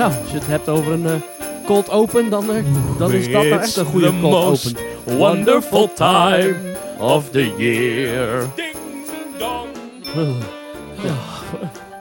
Nou, als je het hebt over een eh, cold open, dan, eh, dan is dat nou echt een goede the cold most open. Wonderful time of the year.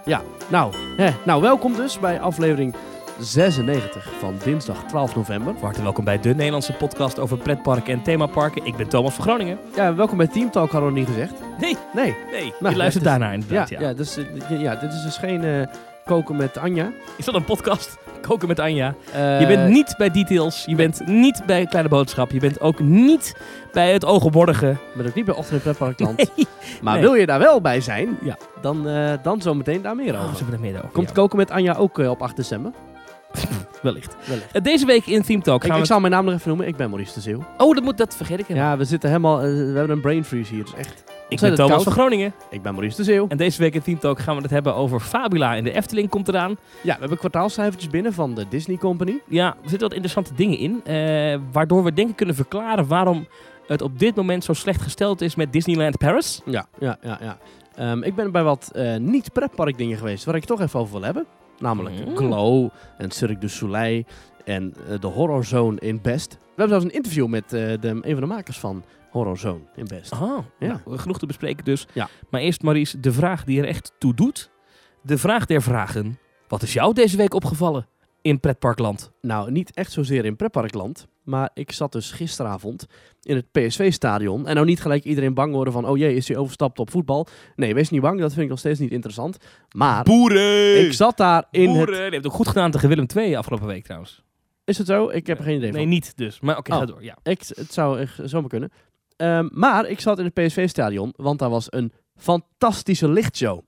Ja, nou, hè, nou, welkom dus bij aflevering 96 van dinsdag 12 november. Van harte welkom bij de Nederlandse podcast over pretparken en themaparken. Ik ben Thomas van Groningen. Ja, welkom bij Team Talk, hadden we niet gezegd. Nee, Nee, nee. Nou, je luistert het is- daarnaar ja, inderdaad. ja. Ja, dus, eh, ja, dit is dus geen eh, koken met Anja. Is dat een podcast? Koken met Anja. Je bent niet bij details. Je bent niet bij Kleine Boodschap. Je bent ook niet bij het oog op morgen. Ik ben ook niet bij Ochtend Pretparkland. Nee. Maar Nee. wil je daar wel bij zijn, Ja. dan, eh dan zometeen daar meer Oh, over. er meer. Komt ja. koken met Anja ook eh, op 8 december? wellicht. Wellicht. Eh, Deze week in Theme Talk Ik, gaan ik we... zal mijn naam nog even noemen. Ik ben Maurice de Zeeuw. Oh, dat, moet, dat vergeet ik helemaal. Ja, we zitten helemaal... we hebben een brain freeze hier. Dus echt. Ik ben Thomas koud. van Groningen. Ik ben Maurice de Zeeuw. En deze week in Theme Talk gaan we het hebben over Fabula in de Efteling komt eraan. Ja, we hebben kwartaalcijfertjes binnen van de Disney Company. Ja, er zitten wat interessante dingen in. eh, waardoor we denk ik kunnen verklaren waarom het op dit moment zo slecht gesteld is met Disneyland Paris. Ja, ja, ja. ja. Ehm, ik ben bij wat eh, niet pretpark dingen geweest waar ik het toch even over wil hebben. Namelijk Mm. Glow en Cirque du Soleil en eh, de Horror Zone in Best. We hebben zelfs een interview met eh, de, een van de makers van Horror Zone in Best. Oh, Ja. nou, genoeg te bespreken dus. Ja. Maar eerst Maurice, de vraag die er echt toe doet. De vraag der vragen. Wat is jou deze week opgevallen in pretparkland? Nou, niet echt zozeer in pretparkland. Maar ik zat dus gisteravond in het PSV-stadion. En nou niet gelijk iedereen bang worden van... Oh jee, is hij overstapt op voetbal? Nee, wees niet bang. Dat vind ik nog steeds niet interessant. Maar Boeren! ik zat daar in Boeren! het... Die heeft ook goed gedaan tegen Willem II afgelopen week trouwens. Is het zo? Ik heb er geen idee Nee, van. niet dus. Maar oké, Oh. ga door. Ja. Ik, het zou echt zomaar kunnen. Ehm, maar ik zat in het PSV-stadion, want daar was een fantastische lichtshow.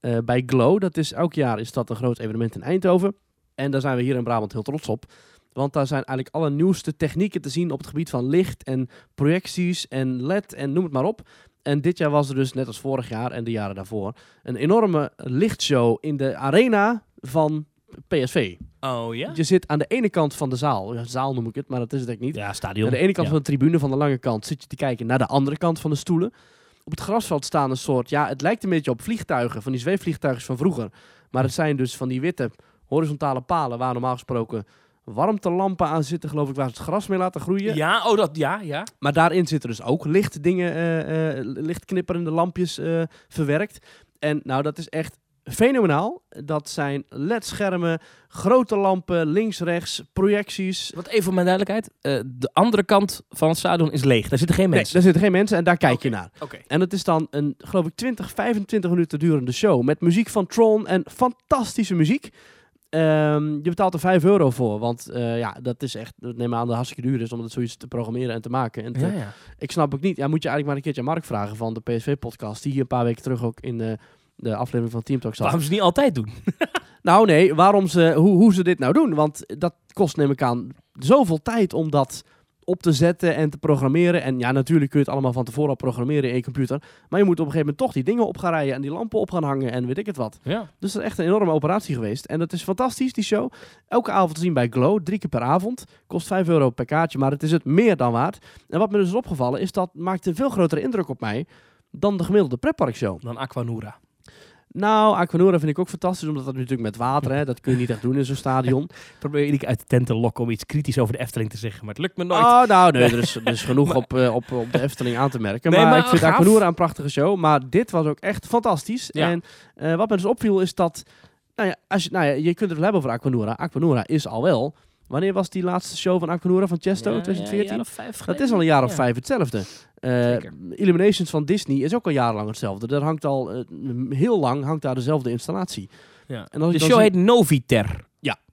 Eh, bij Glow, dat is elk jaar is dat een groot evenement in Eindhoven. En daar zijn we hier in Brabant heel trots op. Want daar zijn eigenlijk alle nieuwste technieken te zien op het gebied van licht en projecties en LED en noem het maar op. En dit jaar was er dus, net als vorig jaar en de jaren daarvoor, een enorme lichtshow in de arena van PSV. Oh ja? Je zit aan de ene kant van de zaal, ja, zaal noem ik het, maar dat is het eigenlijk niet. Ja, stadion. Aan de ene kant Ja. van de tribune, van de lange kant, zit je te kijken naar de andere kant van de stoelen. Op het grasveld staan een soort, ja, het lijkt een beetje op vliegtuigen, van die zweefvliegtuigen van vroeger. Maar het zijn dus van die witte horizontale palen waar normaal gesproken warmtelampen aan zitten, geloof ik, waar ze het gras mee laten groeien. Ja, oh dat, ja, ja. Maar daarin zitten dus ook lichtdingen, eh eh lichtknipperende lampjes eh, verwerkt. En nou, dat is echt fenomenaal. Dat zijn LED-schermen, grote lampen, links, rechts, projecties. Wat even voor mijn duidelijkheid. eh, de andere kant van het stadion is leeg. Daar zitten geen Nee, mensen. daar zitten geen mensen en daar kijk je naar. Oké. En het is dan een, geloof ik, 20, 25 minuten durende show. Met muziek van Tron en fantastische muziek. Ehm, je betaalt er 5 euro voor. Want eh, ja, dat is echt, dat neem aan dat het hartstikke duur is om het zoiets te programmeren en te maken. En te- Ja, ja. Ik snap ook niet. Ja, moet je eigenlijk maar een keertje aan Mark vragen van de PSV-podcast. Die hier een paar weken terug ook in de, de aflevering van Team Talk zat. Waarom ze niet altijd doen? Nou nee, waarom ze, hoe, hoe ze dit nou doen. Want dat kost neem ik aan zoveel tijd om dat op te zetten en te programmeren. En ja, natuurlijk kun je het allemaal van tevoren al programmeren in je computer. Maar je moet op een gegeven moment toch die dingen op gaan rijden en die lampen op gaan hangen en weet ik het wat. Ja. Dus dat is echt een enorme operatie geweest. En dat is fantastisch, die show. Elke avond te zien bij Glow, drie keer per avond. Kost 5 euro per kaartje, maar het is het meer dan waard. En wat me dus is opgevallen, is dat maakt een veel grotere indruk op mij dan de gemiddelde pretparkshow. Dan Aquanura. Nou, Aquanura vind ik ook fantastisch, omdat dat natuurlijk met water, hè, dat kun je niet echt doen in zo'n stadion. Ik probeer jullie uit de tent te lokken om iets kritisch over de Efteling te zeggen, maar het lukt me nooit. Oh, nou, nee, er is, er is genoeg op, eh, op, op de Efteling aan te merken. Nee, maar, maar ik vind gaaf. Aquanura een prachtige show. Maar dit was ook echt fantastisch. Ja. En eh, wat me dus opviel is dat... Nou ja, als je, nou ja, je kunt het wel hebben over Aquanura. Aquanura is al wel... Wanneer was die laatste show van Aquanura van Chesto? Ja, 2014? ja, een jaar of vijf dat is al een jaar of Ja. vijf hetzelfde. Eh. Illuminations van Disney is ook al jarenlang hetzelfde. Daar hangt al eh, heel lang hangt daar dezelfde installatie. Ja. En als De show zie- heet Noviter.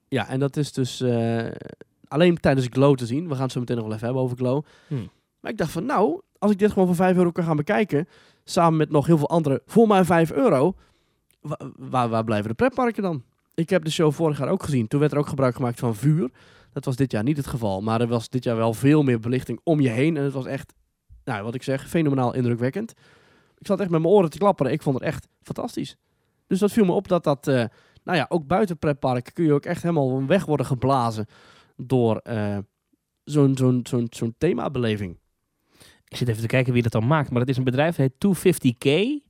Ja, en dat is dus eh, alleen tijdens Glow te zien. We gaan het zo meteen nog wel even hebben over Glow. Hmm. Maar ik dacht van, nou, als ik dit gewoon voor 5 euro kan gaan bekijken, samen met nog heel veel andere, voor maar 5 euro, wa- waar, waar blijven de pretparken dan? Ik heb de show vorig jaar ook gezien. Toen werd er ook gebruik gemaakt van vuur. Dat was dit jaar niet het geval. Maar er was dit jaar wel veel meer belichting om je heen. En het was echt, nou, wat ik zeg, fenomenaal indrukwekkend. Ik zat echt met mijn oren te klapperen. Ik vond het echt fantastisch. Dus dat viel me op dat dat, eh, nou ja, ook buiten pretparken kun je ook echt helemaal weg worden geblazen door eh, zo'n zo'n zo'n themabeleving. Ik zit even te kijken wie dat dan maakt, maar het is een bedrijf dat heet 250K.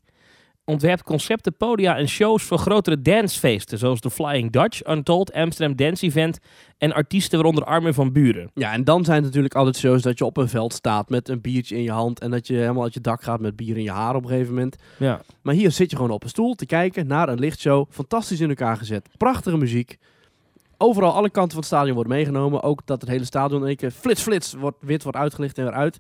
Ontwerpt concepten, podia en shows voor grotere dancefeesten. Zoals de Flying Dutch, Untold, Amsterdam Dance Event en artiesten waaronder Armin van Buren. Ja, en dan zijn het natuurlijk altijd shows dat je op een veld staat met een biertje in je hand en dat je helemaal uit je dak gaat met bier in je haar op een gegeven moment. Ja. Maar hier zit je gewoon op een stoel te kijken naar een lichtshow. Fantastisch in elkaar gezet. Prachtige muziek. Overal alle kanten van het stadion wordt meegenomen. Ook dat het hele stadion in één keer flits flits wordt, wit wordt uitgelicht en weer uit.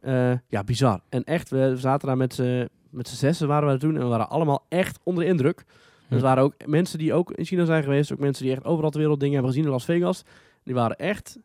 Eh, ja, bizar. En echt, we zaten daar met z'n met z'n zessen waren we daar toen en we waren allemaal echt onder de indruk. Hm. Er waren ook mensen die ook in China zijn geweest. Ook mensen die echt overal ter wereld dingen hebben gezien in Las Vegas. Die waren echt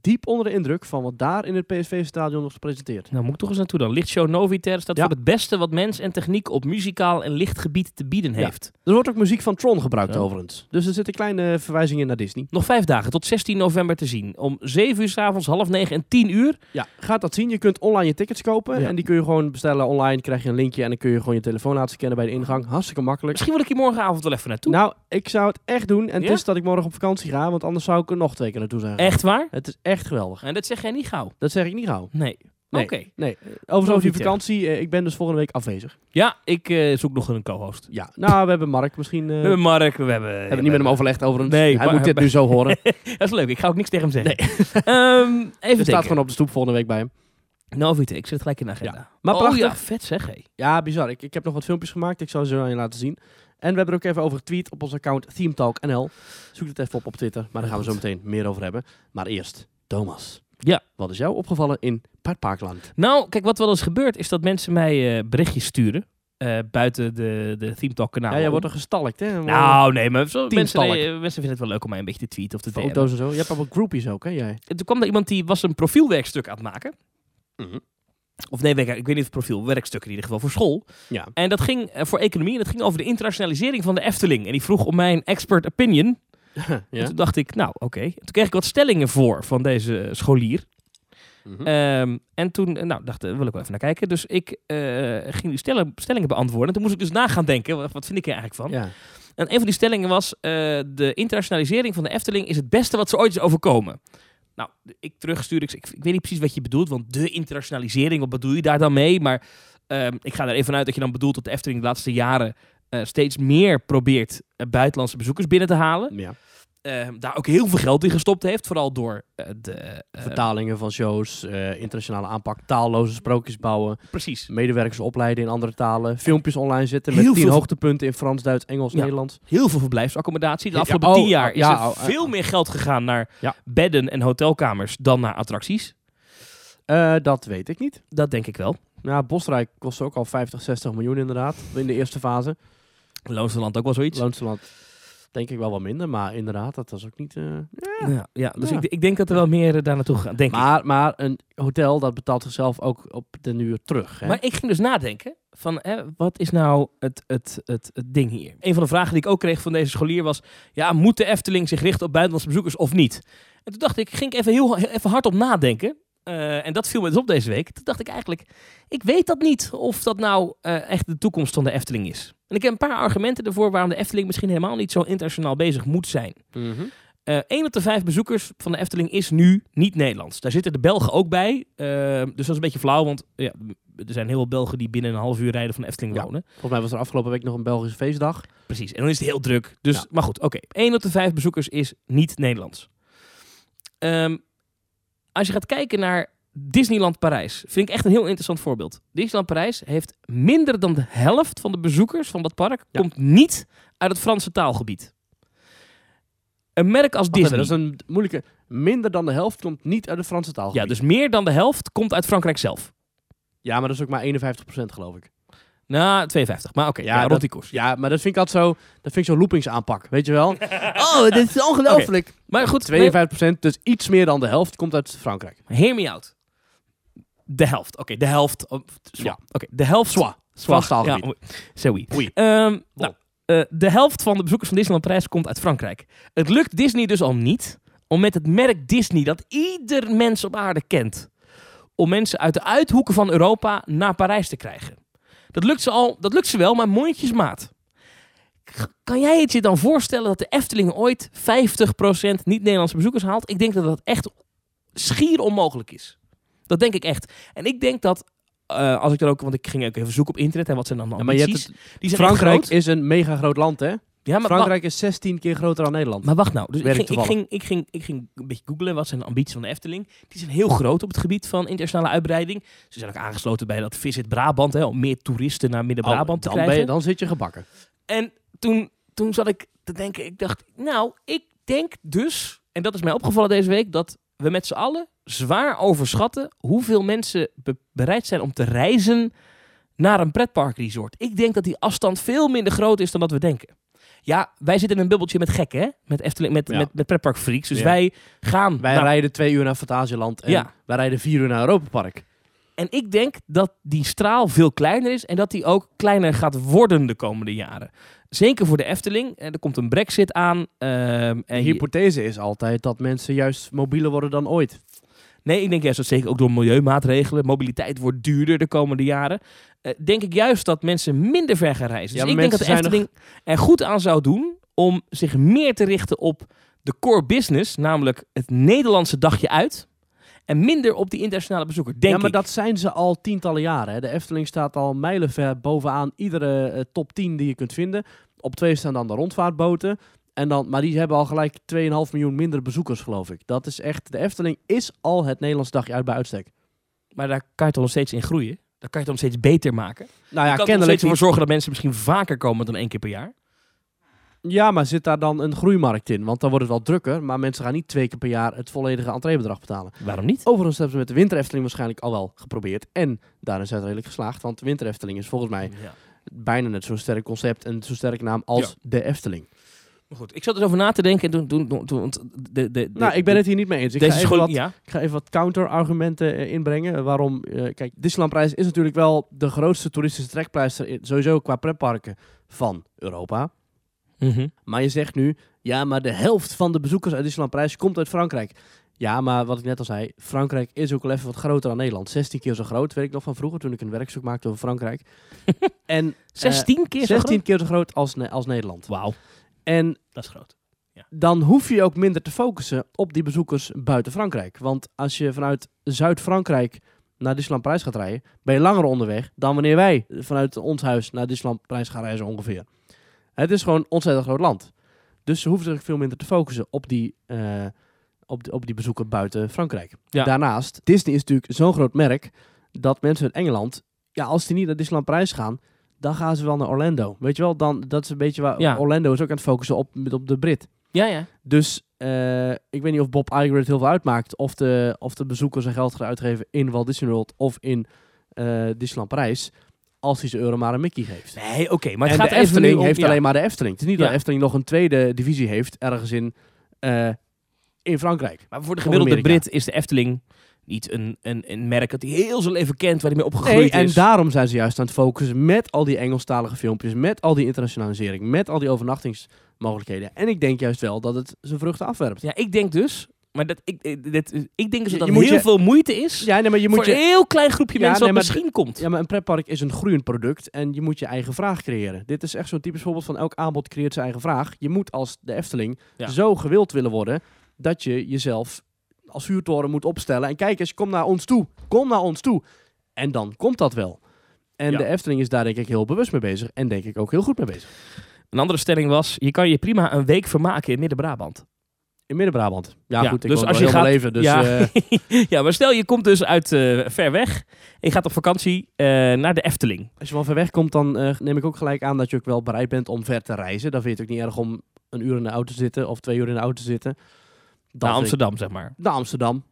diep onder de indruk van wat daar in het PSV-stadion nog gepresenteerd. Nou, moet ik toch eens naartoe dan. Lichtshow Noviter staat Ja. voor het beste wat mens en techniek op muzikaal en lichtgebied te bieden Ja. heeft. Er wordt ook muziek van Tron gebruikt overigens. Dus er zitten kleine verwijzingen naar Disney. Nog vijf dagen tot 16 november te zien. Om 7 uur s'avonds, half 9 en 10 uur. Ja, gaat dat zien. Je kunt online je tickets kopen. En die kun je gewoon bestellen online. Krijg je een linkje en dan kun je gewoon je telefoon laten scannen bij de ingang. Hartstikke makkelijk. Misschien wil ik hier morgenavond wel even naartoe. Nou, ik zou het echt doen. En het is dat ik morgen op vakantie ga. Want anders zou ik er nog twee keer naartoe zijn. Echt waar? Het is echt geweldig. En dat zeg jij niet gauw. Dat zeg ik niet gauw. Nee. Nee. Oké. Nee. Overigens over die vakantie. eh, ik ben dus volgende week afwezig. Ja, ik eh, zoek nog een co-host. Ja. Nou, we hebben Mark misschien... eh, We hebben Mark, we hebben... we hebben niet met hem overlegd over een... Nee, Hij moet dit nu zo horen. Dat is leuk, ik ga ook niks tegen hem zeggen. Ehm, even Er staat denken. gewoon op de stoep volgende week bij hem. Novite, ik zet het gelijk in de agenda. Maar oh prachtig. ja, vet zeg hé. Ja, bizar. Ik, ik heb nog wat filmpjes gemaakt. Ik zal ze aan je laten zien. En we hebben er ook even over getweet op ons account ThemeTalkNL. Zoek het even op op Twitter. Maar daar gaan we zo meteen meer over hebben. Maar eerst, Thomas. Ja. Wat is jou opgevallen in Parkland? Nou, kijk, wat wel eens gebeurt is dat mensen mij eh, berichtjes sturen. eh, buiten de, de Theme Talk kanaal. Ja, jij wordt er gestalkt, hè? Nou, nee, maar zo, mensen, nee, mensen vinden het wel leuk om mij een beetje te tweeten of te. Foto's en zo. Je hebt ook groupies ook, hè? Jij? En toen kwam er iemand die was een profielwerkstuk aan het maken. Mhm. Of nee, ik weet niet of profiel, werkstuk in ieder geval voor school. Ja. En dat ging eh, voor economie en dat ging over de internationalisering van de Efteling. En die vroeg om mijn expert opinion. En ja. toen dacht ik, nou oké. Toen kreeg ik wat stellingen voor van deze scholier. Mhm. Ehm, en toen, eh, nou, dacht, daar wil ik wel even naar kijken. Dus ik eh, ging die stellen, stellingen beantwoorden. En toen moest ik dus na gaan denken, wat, wat vind ik er eigenlijk van? ja. En een van die stellingen was, eh, de internationalisering van de Efteling is het beste wat ze ooit is overkomen. Nou, ik terugstuurde, ik, ik, weet niet precies wat je bedoelt, want de internationalisering, wat bedoel je daar dan mee? Maar ehm, ik ga er even uit dat je dan bedoelt dat de Efteling de laatste jaren eh, steeds meer probeert eh, buitenlandse bezoekers binnen te halen. ja. Ehm, daar ook heel veel geld in gestopt heeft, vooral door eh, de... eh, Vertalingen van shows, eh, internationale aanpak, taalloze sprookjes bouwen, precies. medewerkers opleiden in andere talen, filmpjes online zetten met tien veel- hoogtepunten in Frans, Duits, Engels, Ja. Nederlands. Heel veel verblijfsaccommodatie. De Ja, afgelopen oh, tien jaar oh, is ja, er oh, eh, veel meer geld gegaan naar Ja. bedden en hotelkamers dan naar attracties. Dat weet ik niet. Dat denk ik wel. Ja, Bosrijk kostte ook al 50, 60 miljoen inderdaad. In de eerste fase. Loonsland ook wel zoiets. Loonsland denk ik wel wat minder, maar inderdaad, dat was ook niet... eh, Ja, ja, dus Ja. Ik, ik denk dat er wel meer eh, daar naartoe gaan, denk ik. maar, maar een hotel, dat betaalt zichzelf ook op de uur terug. Hè? Maar ik ging dus nadenken van, hè, wat is nou het, het, het, het ding hier? Een van de vragen die ik ook kreeg van deze scholier was, ja, moet de Efteling zich richten op buitenlandse bezoekers of niet? En toen dacht ik, ging ik even heel heel- even hard op nadenken. Eh, en dat viel me dus op deze week. Toen dacht ik eigenlijk, ik weet dat niet of dat nou eh, echt de toekomst van de Efteling is. En ik heb een paar argumenten ervoor waarom de Efteling misschien helemaal niet zo internationaal bezig moet zijn. Mhm. Eh 1 op de 5 bezoekers van de Efteling is nu niet Nederlands. Daar zitten de Belgen ook bij. Eh, dus dat is een beetje flauw, want ja, er zijn heel veel Belgen die binnen een half uur rijden van de Efteling Ja. wonen. Volgens mij was er afgelopen week nog een Belgische feestdag. Precies, en dan is het heel druk. Dus, Ja. Maar goed, oké. 1 op de 5 bezoekers is niet Nederlands. Ehm, als je gaat kijken naar Disneyland Parijs, vind ik echt een heel interessant voorbeeld. Disneyland Parijs heeft minder dan de helft van de bezoekers van dat park Ja. komt niet uit het Franse taalgebied. Een merk als Wacht even, Disney. dat is een moeilijke... Minder dan de helft komt niet uit de Franse taal. Ja, dus meer dan de helft komt uit Frankrijk zelf. ja, maar dat is ook maar 51% geloof ik. Nou, 52. Maar oké, Ja, ja, rond dat- die koers. Ja, maar dat vind ik altijd zo... Dat vind ik zo'n loopingsaanpak, weet je wel? oh, dit is ongelooflijk. Maar goed, 52%, dus iets meer dan de helft, komt uit Frankrijk. hear me out. De helft. Oké, de helft. oh, zwa. Ja. Oké, de helft. Zwa. Zwa. Frans taalgebied. Ja, oei. Zo oui. Oei. Ehm, nou, eh, de helft van de bezoekers van Disneyland Parijs komt uit Frankrijk. Het lukt Disney dus al niet om met het merk Disney, dat ieder mens op aarde kent, om mensen uit de uithoeken van Europa naar Parijs te krijgen. Dat lukt ze al, dat lukt ze wel, maar mondjesmaat. Kan jij het je dan voorstellen dat de Efteling ooit 50% niet-Nederlandse bezoekers haalt? Ik denk dat dat echt schier onmogelijk is. Dat denk ik echt. En ik denk dat eh, als ik dan ook, want ik ging ook even zoeken op internet en wat zijn dan de Ja, maar je hebt het, Die Frankrijk is een mega groot land, hè? Ja, maar, Frankrijk is 16 keer groter dan Nederland. Maar wacht nou, dus ik ging, ik, ging, ik, ging, ik ging een beetje googlen wat zijn de ambities van de Efteling. Die zijn heel groot op het gebied van internationale uitbreiding. Ze zijn ook aangesloten bij dat Visit Brabant, hè, om meer toeristen naar Midden-Brabant te Oh, dan, krijgen. ben je, dan zit je gebakken. En toen, toen zat ik te denken, ik dacht, nou, ik denk dus, en dat is mij opgevallen deze week, dat we met z'n allen zwaar overschatten hoeveel mensen be- bereid zijn om te reizen naar een pretparkresort. Ik denk dat die afstand veel minder groot is dan dat we denken. Ja, wij zitten in een bubbeltje met gekken, hè? Met, Efteling, met, Ja. met, met pretparkfreaks. Dus Ja. wij gaan... Wij rijden twee uur naar Fantasieland en Ja. wij rijden vier uur naar Europa Park. En ik denk dat die straal veel kleiner is en dat die ook kleiner gaat worden de komende jaren. Zeker voor de Efteling. Eh, Er komt een brexit aan. De en je- hypothese is altijd dat mensen juist mobieler worden dan ooit. Nee, ik denk juist dat zeker ook door milieumaatregelen. Mobiliteit wordt duurder de komende jaren. Eh, denk ik juist dat mensen minder ver gaan reizen. Ja, Dus ik denk dat de Efteling er goed aan zou doen om zich meer te richten op de core business. Namelijk het Nederlandse dagje uit. En minder op die internationale bezoeker, denk ja, maar ik. dat zijn ze al tientallen jaren. Hè. De Efteling staat al mijlenver bovenaan iedere eh, top 10 die je kunt vinden. Op twee staan dan de rondvaartboten. En dan, maar die hebben al gelijk 2,5 miljoen minder bezoekers, geloof ik. Dat is echt, de Efteling is al het Nederlands dagje uit bij uitstek. Maar daar kan je toch nog steeds in groeien? Daar kan je toch nog steeds beter maken? Nou je ja, kan er kennelijk steeds ervoor zorgen dat mensen misschien vaker komen dan één keer per jaar. Ja, maar zit daar dan een groeimarkt in? Want dan wordt het wel drukker, maar mensen gaan niet twee keer per jaar het volledige entreebedrag betalen. Waarom niet? Overigens hebben ze met de Winter Efteling waarschijnlijk al wel geprobeerd. En daarin zijn ze redelijk geslaagd, want de Winter Efteling is volgens mij Ja. bijna net zo'n sterk concept en zo'n sterke naam als de Efteling. Maar goed, ik zat er over na te denken. En toen, toen, toen, toen- want de, de, de, Nou, ik ben het hier niet mee eens. Ik ga even wat, ja. ik ga even wat counterargumenten eh, inbrengen. eh, waarom, eh, kijk, Disneylandprijs is natuurlijk wel de grootste toeristische in- sowieso qua pretparken, van Europa. Mhm. Maar je zegt nu, ja, maar de helft van de bezoekers uit Disneylandprijs komt uit Frankrijk. Ja, maar wat ik net al zei, Frankrijk is ook wel even wat groter dan Nederland. 16 keer zo groot, weet ik nog van vroeger, toen ik een werkzoek maakte over Frankrijk. en 16 keer zo 16 groot? keer zo groot als, als Nederland. Wauw, En dat is groot. dan hoef je ook minder te focussen op die bezoekers buiten Frankrijk. Want als je vanuit Zuid-Frankrijk naar Disneyland Parijs gaat rijden, ben je langer onderweg dan wanneer wij vanuit ons huis naar Disneyland Parijs gaan reizen ongeveer. Het is gewoon een ontzettend groot land. Dus ze hoeven zich veel minder te focussen op die, eh, op op die bezoeker buiten Frankrijk. Ja. Daarnaast, Disney is natuurlijk zo'n groot merk dat mensen uit Engeland, ja, als die niet naar Disneyland Parijs gaan, dan gaan ze wel naar Orlando. Weet je wel, dan, dat is een beetje waar Ja. Orlando is ook aan het focussen op, op de Brit. Ja, ja. Dus eh, ik weet niet of Bob Iger het heel veel uitmaakt. Of de, of de bezoekers zijn geld gaan uitgeven in Walt Disney World of in eh Disneyland Parijs. Als hij zijn euro maar aan Mickey geeft. Nee, oké, maar het en gaat de Efteling om- heeft ja. alleen maar de Efteling. Het is niet dat Ja. de Efteling nog een tweede divisie heeft ergens in, eh, in Frankrijk. Maar voor de gemiddelde. Brit is de Efteling niet een, een, een merk dat hij heel zijn leven kent, waar hij mee Nee, opgegroeid en is. daarom zijn ze juist aan het focussen met al die Engelstalige filmpjes, met al die internationalisering, met al die overnachtingsmogelijkheden. En ik denk juist wel dat het zijn vruchten afwerpt. Ja, ik denk dus, maar dat, ik, ik- dit, ik denk dus dat moet heel je- veel moeite is Ja, nee, maar je moet voor je, een heel klein groepje Ja, mensen nee, wat maar misschien komt. Ja, maar een pretpark is een groeiend product en je moet je eigen vraag creëren. Dit is echt zo'n typisch voorbeeld van elk aanbod creëert zijn eigen vraag. Je moet als de Efteling Ja. zo gewild willen worden dat je jezelf als vuurtoren moet opstellen. En kijk eens, kom naar ons toe. Kom naar ons toe. En dan komt dat wel. En Ja. de Efteling is daar denk ik heel bewust mee bezig en denk ik ook heel goed mee bezig. Een andere stelling was, je kan je prima een week vermaken in Midden-Brabant. In Midden-Brabant. Ja, Ja, goed, ik dus als je gaat- leven. Dus, ja. eh, ja, maar stel je komt dus uit eh, ver weg en je gaat op vakantie eh, naar de Efteling. als je van ver weg komt, dan neem ik ook gelijk aan dat je ook wel bereid bent om ver te reizen. Dan vind je het ook niet erg om een uur in de auto te zitten of twee uur in de auto te zitten. Naar ik- Amsterdam, zeg maar. Naar Amsterdam.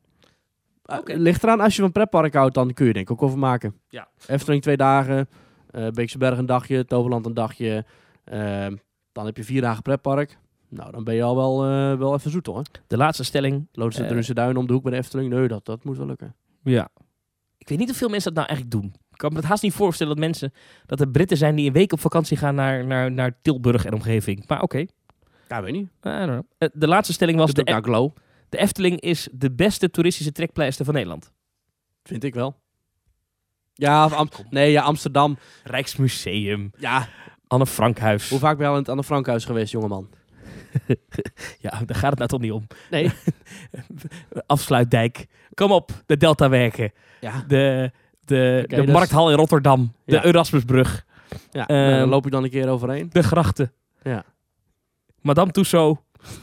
Eh, Oké. ligt eraan, als je van pretpark houdt, dan kun je denk ik ook over maken. Ja. Efteling twee dagen, eh Beekse Berg een dagje, Toverland een dagje. ehm, dan heb je vier dagen pretpark. Nou, dan ben je al wel, eh, wel even zoet hoor. De laatste stelling. Loodse Eh. Drunse Duin om de hoek bij de Efteling. Nee, dat, dat moet wel lukken. Ja. Ik weet niet of veel mensen dat nou eigenlijk doen. Ik kan me het haast niet voorstellen dat mensen, dat er Britten zijn die een week op vakantie gaan naar, naar, naar Tilburg en omgeving. Maar oké. Ja, weet niet. I don't know. Eh, De laatste stelling was, de, de Glow, de Efteling is de beste toeristische trekpleister van Nederland. vind ik wel. Ja, of Am- nee, ja, Amsterdam. Rijksmuseum, Ja, Anne Frankhuis. hoe vaak ben je al in het Anne Frankhuis geweest, jongeman? Ja, daar gaat het nou toch niet om. Nee. Afsluitdijk. Kom op, de Deltawerken. Ja, De, De, de dus- Markthal in Rotterdam. De Ja. Erasmusbrug. Ja, Ehm, loop je dan een keer overheen. De grachten. Ja. Madame Tussauds.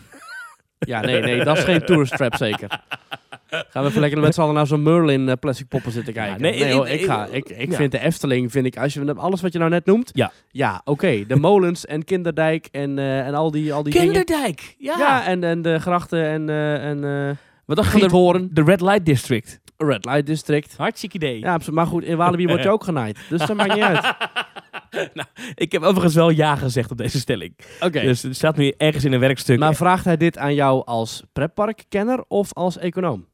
Ja, nee, nee, dat is geen tourist trap zeker. Gaan we even lekker met z'n allen naar zo'n Merlin eh, plastic poppen zitten kijken. nee, nee, hoor, ik- ga, ik, ik ja. vind de Efteling, vind ik, als je alles wat je nou net noemt. Ja. Ja, oké. De molens en Kinderdijk en, eh, en al die, al die dingen. Kinderdijk. Ja. Ja, en, en de grachten en, eh en Wat dacht je van de Red Light District? Red Light District. Hartstikke idee. Ja, maar goed, in Walibi word je ook genaaid. Dus dat maakt niet uit. nou, ik heb overigens wel ja gezegd op deze stelling. Oké. Dus het staat nu ergens in een werkstuk. Maar vraagt hij dit aan jou als pretparkkenner of als econoom?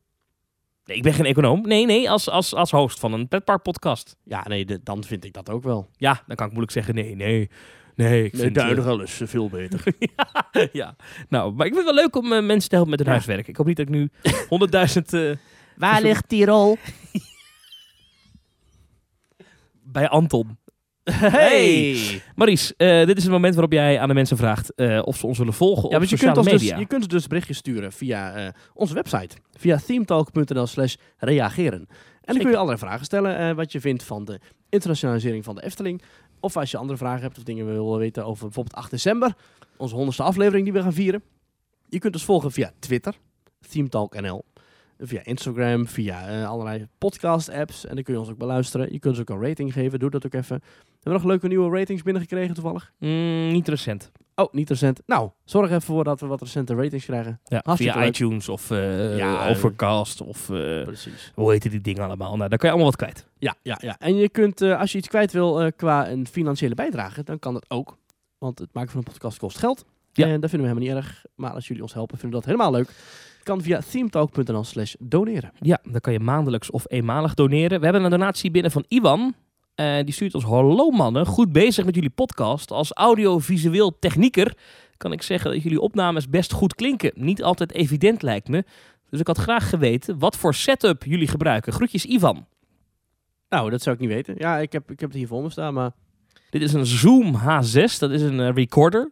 Nee, ik ben geen econoom. Nee, nee, als, als, als host van een pretparkpodcast. Ja, nee, de- dan vind ik dat ook wel. Ja, dan kan ik moeilijk zeggen nee, nee. Nee, ik vind... eh, is veel beter. ja, nou, maar ik vind het wel leuk om eh, mensen te helpen met hun Ja. huiswerk. Ik hoop niet dat ik nu 100.000 eh, Waar ligt Tirol? bij Anton. Hey! Maries, eh, dit is het moment waarop jij aan de mensen vraagt eh, of ze ons willen volgen Ja, op want je sociale kunt, ons dus, media. je kunt dus berichtjes sturen via eh, onze website. Via themetalk.nl slash reageren. En dan kun je allerlei vragen stellen. eh, wat je vindt van de internationalisering van de Efteling. Of als je andere vragen hebt of dingen wil weten over bijvoorbeeld 8 december. Onze honderdste aflevering die we gaan vieren. Je kunt ons volgen via Twitter. ThemeTalkNL. Via Instagram, via eh, allerlei podcast-apps. En dan kun je ons ook beluisteren. Je kunt ons ook een rating geven. Doe dat ook even. We hebben nog leuke nieuwe ratings binnengekregen toevallig. Mm, niet recent. Oh, niet recent. Nou, zorg even voor dat we wat recente ratings krijgen. Ja, Hartstikke via leuk. iTunes of eh, Ja, Overcast of eh, Precies. hoe heet die dingen allemaal. Nou, daar kan je allemaal wat kwijt. Ja, ja, ja. En je kunt, eh, als je iets kwijt wil eh, qua een financiële bijdrage, dan kan dat ook. Want het maken van een podcast kost geld. Ja. En dat vinden we helemaal niet erg. Maar als jullie ons helpen, vinden we dat helemaal leuk. Kan via themetalk.nl slash doneren. Ja, dan kan je maandelijks of eenmalig doneren. We hebben een donatie binnen van Iwan. Eh, die stuurt ons, hallo mannen, goed bezig met jullie podcast. Als audiovisueel technieker kan ik zeggen dat jullie opnames best goed klinken. Niet altijd evident lijkt me. Dus ik had graag geweten wat voor setup jullie gebruiken. Groetjes Ivan. Nou, dat zou ik niet weten. Ja, ik heb, ik heb het hier voor me staan, maar... Dit is een Zoom H6, dat is een eh, recorder.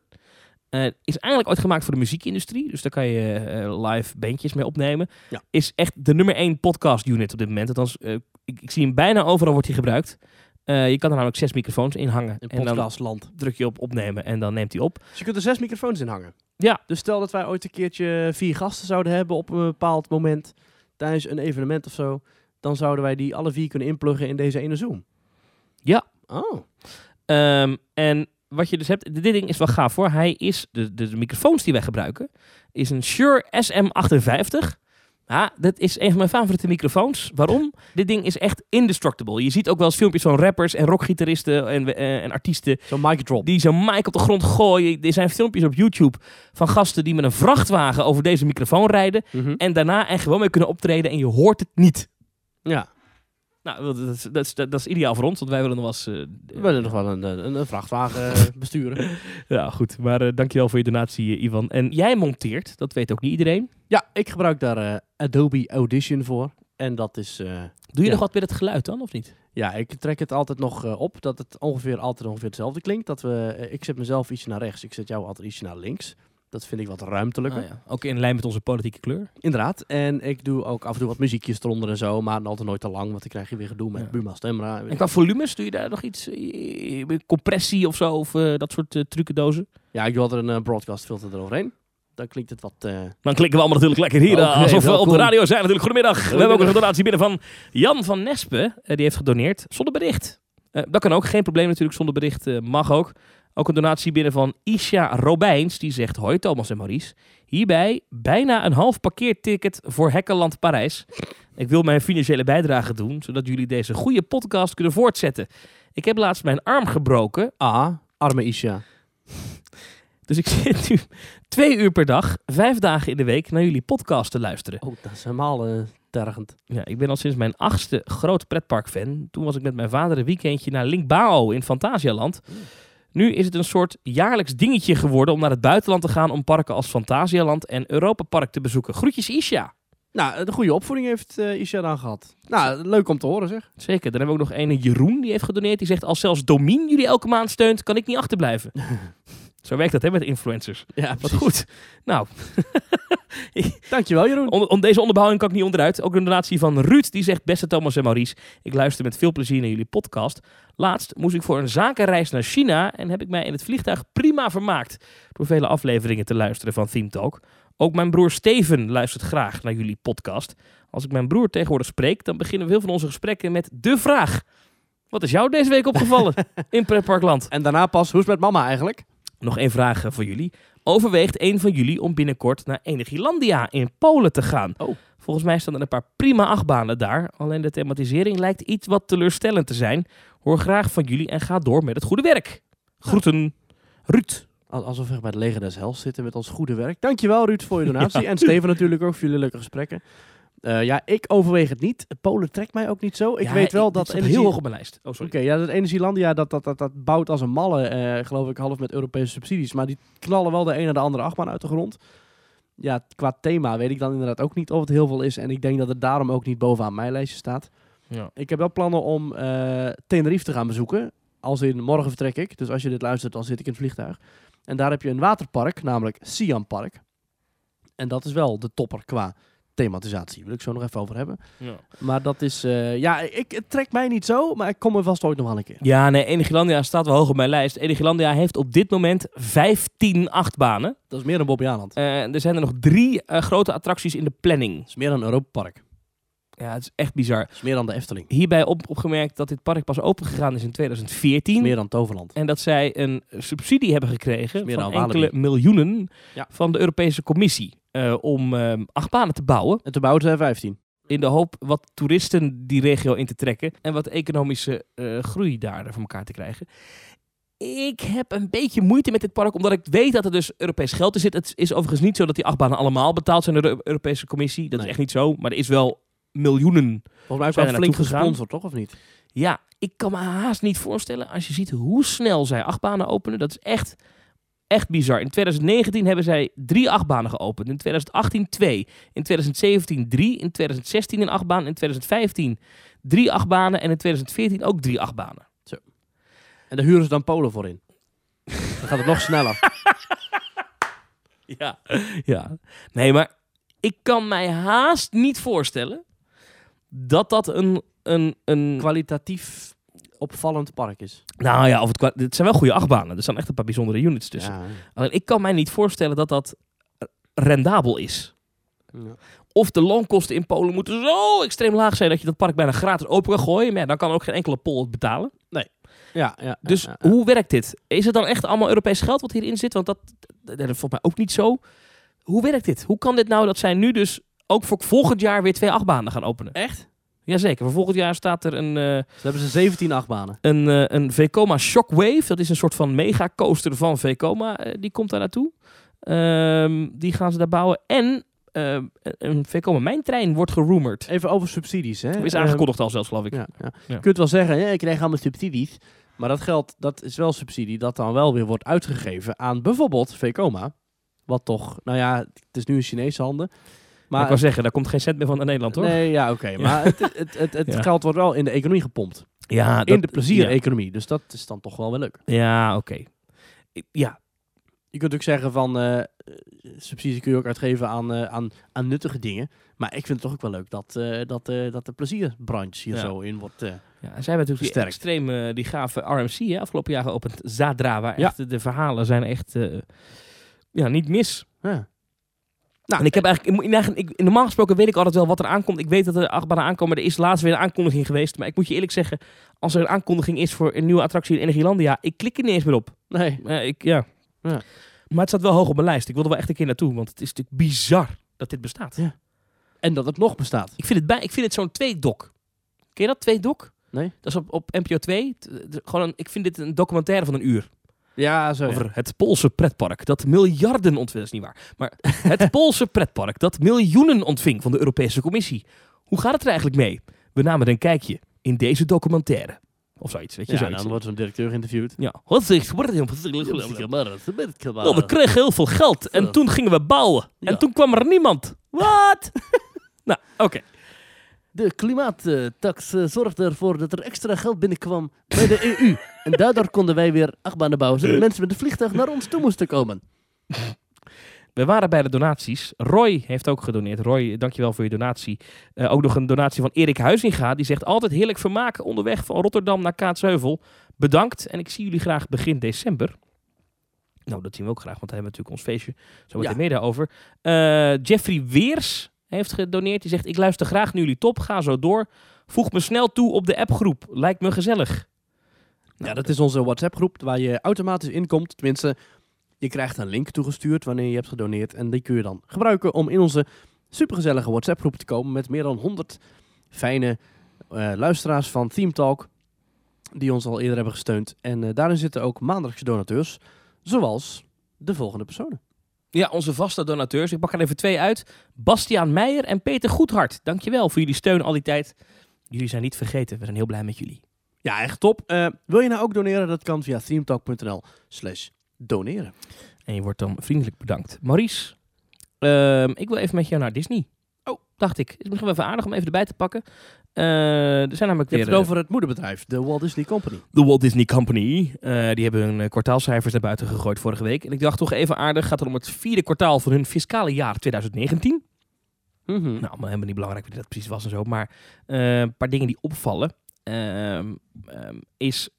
Eh, is eigenlijk ooit gemaakt voor de muziekindustrie. Dus daar kan je eh, live bandjes mee opnemen. Ja. Is echt de nummer één podcast unit op dit moment. Althans, eh, ik, ik zie hem bijna overal wordt hij gebruikt. Je kan er namelijk zes microfoons in hangen. In en dan podcastland. druk je op opnemen en dan neemt hij op. Dus je kunt er zes microfoons in hangen. Ja. Dus stel dat wij ooit een keertje vier gasten zouden hebben op een bepaald moment. Tijdens een evenement of zo. Dan zouden wij die alle vier kunnen inpluggen in deze ene Zoom. Ja. Oh. Ehm, en wat je dus hebt, dit ding is wel gaaf hoor. Hij is, de, de, de microfoons die wij gebruiken, is een Shure SM58. Ja, dat is een van mijn favoriete microfoons. Waarom? Dit ding is echt indestructible. Je ziet ook wel eens filmpjes van rappers en rockgitaristen en, eh, en artiesten Zo'n mic drop. die zo'n mic op de grond gooien. Er zijn filmpjes op YouTube van gasten die met een vrachtwagen over deze microfoon rijden Mhm. en daarna er gewoon mee kunnen optreden en je hoort het niet. Ja. Nou, dat is, dat is, dat is ideaal voor ons, want wij willen nog wel eens... eh, We willen nog wel een, een, een vrachtwagen eh, besturen. Ja, goed. Maar eh, dankjewel voor je donatie, eh, Ivan. En jij monteert, dat weet ook niet iedereen. Ja, ik gebruik daar eh, Adobe Audition voor. En dat is... eh, Doe je Ja. nog wat met het geluid dan, of niet? ja, ik trek het altijd nog eh, op. Dat het ongeveer altijd ongeveer hetzelfde klinkt. Dat we, eh, ik zet mezelf ietsje naar rechts. Ik zet jou altijd ietsje naar links. Dat vind ik wat ruimtelijker. Ah, ja. Ook in lijn met onze politieke kleur. Inderdaad. En ik doe ook af en toe wat muziekjes eronder en zo. Maar altijd nooit te lang. Want dan krijg je weer gedoe met Ja. Buma Stemra. En qua volumes, doe je daar nog iets? eh, compressie of zo? Of eh, dat soort uh, trucendozen? Ja, ik doe altijd een eh, broadcast filter eroverheen. Dan klinkt het wat... eh, Dan klikken we allemaal natuurlijk lekker hier. eh, alsof we op de radio zijn natuurlijk. Goedemiddag. We hebben ook een donatie binnen van Jan van Nespen. Eh, die heeft gedoneerd zonder bericht. Eh, dat kan ook. Geen probleem natuurlijk. Zonder bericht eh, mag ook. Ook een donatie binnen van Isha Robijns. Die zegt, hoi Thomas en Maurice. Hierbij bijna een half parkeerticket voor Hekkenland Parijs. Ik wil mijn financiële bijdrage doen, zodat jullie deze goede podcast kunnen voortzetten. Ik heb laatst mijn arm gebroken, ah, arme Isha. dus ik zit nu twee uur per dag, vijf dagen in de week, naar jullie podcast te luisteren. Oh, dat is helemaal eh, tergend. Ja, ik ben al sinds mijn achtste groot pretparkfan. Toen was ik met mijn vader een weekendje naar Linkbao in Fantasialand. Nu is het een soort jaarlijks dingetje geworden om naar het buitenland te gaan om parken als Fantasialand en Europa Park te bezoeken. Groetjes Isha. Nou, de goede opvoeding heeft eh, Isha dan gehad. Nou, leuk om te horen zeg. Zeker. Dan hebben we ook nog een Jeroen die heeft gedoneerd. Die zegt als zelfs Domien jullie elke maand steunt, kan ik niet achterblijven. Zo werkt dat hè, met influencers. Ja, Wat goed. Nou, Dankjewel, Jeroen. om, om deze onderbouwing kan ik niet onderuit. Ook een donatie van Ruud, die zegt... Beste Thomas en Maurice, ik luister met veel plezier naar jullie podcast. Laatst moest ik voor een zakenreis naar China... en heb ik mij in het vliegtuig prima vermaakt... door vele afleveringen te luisteren van Theme Talk. Ook mijn broer Steven luistert graag naar jullie podcast. Als ik mijn broer tegenwoordig spreek... dan beginnen veel van onze gesprekken met de vraag... Wat is jou deze week opgevallen in Pretparkland? En daarna pas, hoe is het met mama eigenlijk? Nog één vraag eh, voor jullie. Overweegt een van jullie om binnenkort naar Energielandia in Polen te gaan? Oh. Volgens mij staan er een paar prima achtbanen daar. Alleen de thematisering lijkt iets wat teleurstellend te zijn. Hoor graag van jullie en ga door met het goede werk. Groeten, Ruud. Al- Alsof we bij het leger des hels zitten met ons goede werk. Dankjewel Ruud voor je donatie. En Steven natuurlijk ook voor jullie leuke gesprekken. Eh, ja, ik overweeg het niet. Polen trekt mij ook niet zo. Ik Ja, weet wel dat energie... heel hoog op mijn lijst. Oh. Oké, ja, dat Energielandia, dat, dat, dat, dat bouwt als een malle, eh, geloof ik, half met Europese subsidies. Maar die knallen wel de ene naar de andere achtbaan uit de grond. Ja, qua thema weet ik dan inderdaad ook niet of het heel veel is. En ik denk dat het daarom ook niet bovenaan mijn lijstje staat. Ja. Ik heb wel plannen om eh, Tenerife te gaan bezoeken. Als in morgen vertrek ik. Dus als je dit luistert, dan zit ik in het vliegtuig. En daar heb je een waterpark, namelijk Siam Park. En dat is wel de topper qua thematisatie. Wil ik zo nog even over hebben. Ja. Maar dat is, eh, ja, ik, het trekt mij niet zo, maar ik kom er vast ooit nog wel een keer. Ja, nee, Energielandia staat wel hoog op mijn lijst. Energielandia heeft op dit moment 15 achtbanen. Dat is meer dan Bobby Aland. Eh, er zijn er nog drie eh, grote attracties in de planning. Dat is meer dan Europa Park. Ja, het is echt bizar. Is meer dan de Efteling. Hierbij op, opgemerkt dat dit park pas open gegaan is in Dat 2014. is meer dan Toverland. En dat zij een subsidie hebben gekregen meer van enkele miljoenen Ja. van de Europese Commissie. Eh, om ehm achtbanen te bouwen. En toen bouwden zij 15. In de hoop wat toeristen die regio in te trekken. En wat economische eh, groei daar voor elkaar te krijgen. Ik heb een beetje moeite met dit park, omdat ik weet dat er dus Europees geld in zit. Het is overigens niet zo dat die achtbanen allemaal betaald zijn door de Europese Commissie. Dat Nee. is echt niet zo. Maar er is wel miljoenen Volgens mij Zijn wel flink gesponsord, toch? Of niet? Ja, ik kan me haast niet voorstellen als je ziet hoe snel zij achtbanen openen. Dat is echt, echt bizar. In 2019 hebben zij drie achtbanen geopend. In 2018 twee. In 2017 drie. In 2016 een achtbaan. In 2015 drie achtbanen. En in 2014 ook drie achtbanen. En daar huren ze dan Polen voor in. Dan gaat het nog sneller. Ja. ja. Nee, maar ik kan mij haast niet voorstellen dat dat een... een, een Kwalitatief opvallend park is. nou ja, of het, kwa- het zijn wel goede achtbanen. Er staan echt een paar bijzondere units tussen. Ja. Alleen ik kan mij niet voorstellen dat dat rendabel is. Ja. Of de loonkosten in Polen moeten zo extreem laag zijn dat je dat park bijna gratis open kan gooien. Maar ja, dan kan ook geen enkele Pool het betalen. Ja, ja, Dus ja, ja. hoe werkt dit? Is het dan echt allemaal Europees geld wat hierin zit? Want dat, dat, dat volgens mij ook niet zo. Hoe werkt dit? Hoe kan dit nou dat zij nu dus ook voor volgend jaar weer twee achtbanen gaan openen? Echt? Jazeker, voor volgend jaar staat er een, Ze hebben ze 17 achtbanen. een, eh, een Vekoma Shockwave. Dat is een soort van megacoaster van Vekoma. eh, die komt daar naartoe. Ehm, die gaan ze daar bouwen. En een Vekoma mijntrein wordt gerumored. Even over subsidies. Hè? Is aangekondigd al zelfs, geloof ik. Ja, ja. Ja. Je kunt wel zeggen, ja, ik krijg allemaal subsidies. Maar dat geld, dat is wel subsidie dat dan wel weer wordt uitgegeven aan bijvoorbeeld Vekoma. Wat toch, nou ja, het is nu in Chinese handen. Maar ik wou zeggen, daar komt geen cent meer van naar Nederland, hoor. Nee, ja, oké. Maar het, het, het, het geld wordt wel in de economie gepompt. Ja, in de pleziereconomie. Dus dat is dan toch wel wel leuk. Ja, oké. Ja, Je kunt ook zeggen van, eh, eh, subsidie kun je ook uitgeven aan, eh, aan, aan nuttige dingen. Maar ik vind het toch ook wel leuk dat, dat, dat de plezierbranche hier Ja. zo in wordt... Ja, en zij hebben natuurlijk die eh, die gave RMC hè, afgelopen jaar geopend. Zadra, waar Ja. echt de, verhalen zijn echt ja, niet mis. ja. Nou, en ik heb eigenlijk, ik moet- eigenlijk- ik, normaal gesproken weet ik altijd wel wat er aankomt. Ik weet dat er achtbanen aankomen. Er is laatst weer een aankondiging geweest. Maar ik moet je eerlijk zeggen, als er een aankondiging is voor een nieuwe attractie in Energielandia, ik klik er niet eens meer op. Nee, Eh, ik, ja. Ja. Maar het staat wel hoog op mijn lijst. Ik wil er wel echt een keer naartoe, want het is natuurlijk bizar dat dit bestaat. Ja. en dat het nog bestaat. Ik vind het, bij, ik vind het zo'n tweedok. Ken je dat, tweedok? Nee. Dat is op, op NPO 2. T- t- Gewoon een, ik vind dit een documentaire van een uur. Ja, zo. ja. Over het Poolse pretpark dat miljarden ontving. Dat is niet waar. Maar het Poolse pretpark dat miljoenen ontving van de Europese Commissie. Hoe gaat het er eigenlijk mee? We namen een kijkje in deze documentaire. Of zoiets, weet je, Ja, zoiets. dan wordt zo'n directeur geïnterviewd. Ja. Wat is maar Nou, we kregen heel veel geld en toen gingen we bouwen. En toen kwam er niemand. Wat? nou, oké. De klimaattax eh, zorgde ervoor dat er extra geld binnenkwam bij de EU. En daardoor konden wij weer achtbanen bouwen, zodat mensen met een vliegtuig naar ons toe moesten komen. We waren bij de donaties. Roy heeft ook gedoneerd. Roy, dankjewel voor je donatie. Eh, ook nog een donatie van Erik Huizinga. Die zegt altijd heerlijk vermaken onderweg van Rotterdam naar Kaatsheuvel. Bedankt en ik zie jullie graag begin december. Nou, dat zien we ook graag, want we hebben natuurlijk ons feestje. Zo meteen Ja. meer daarover. Eh, Jeffrey Weers heeft gedoneerd. Die zegt, ik luister graag naar jullie top. Ga zo door. Voeg me snel toe op de appgroep. Lijkt me gezellig. Ja, dat is onze WhatsApp-groep waar je automatisch inkomt. Tenminste, je krijgt een link toegestuurd wanneer je hebt gedoneerd. En die kun je dan gebruiken om in onze supergezellige WhatsApp-groep te komen met meer dan 100 fijne eh, luisteraars van Theme Talk. Die ons al eerder hebben gesteund. En eh, daarin zitten ook maandelijkse donateurs, zoals de volgende personen. Ja, onze vaste donateurs. Ik pak er even twee uit. Bastiaan Meijer en Peter Goedhart. Dankjewel voor jullie steun al die tijd. Jullie zijn niet vergeten. We zijn heel blij met jullie. Ja, echt top. Eh, wil je nou ook doneren? Dat kan via themetalk.nl slash doneren. En je wordt dan vriendelijk bedankt. Maurice, ehm, ik wil even met jou naar Disney. Oh, dacht ik. Is misschien wel even aardig om even erbij te pakken. Eh, er zijn namelijk Je weer hebt het eh, over het moederbedrijf, de Walt Disney Company. de Walt Disney Company. Eh, die hebben hun kwartaalcijfers naar buiten gegooid vorige week. En ik dacht toch even aardig. Gaat het om het vierde kwartaal van hun fiscale jaar 2019. Mhm. Nou, maar helemaal niet belangrijk wie dat precies was en zo. Maar een paar dingen die opvallen. ehm, ehm, is,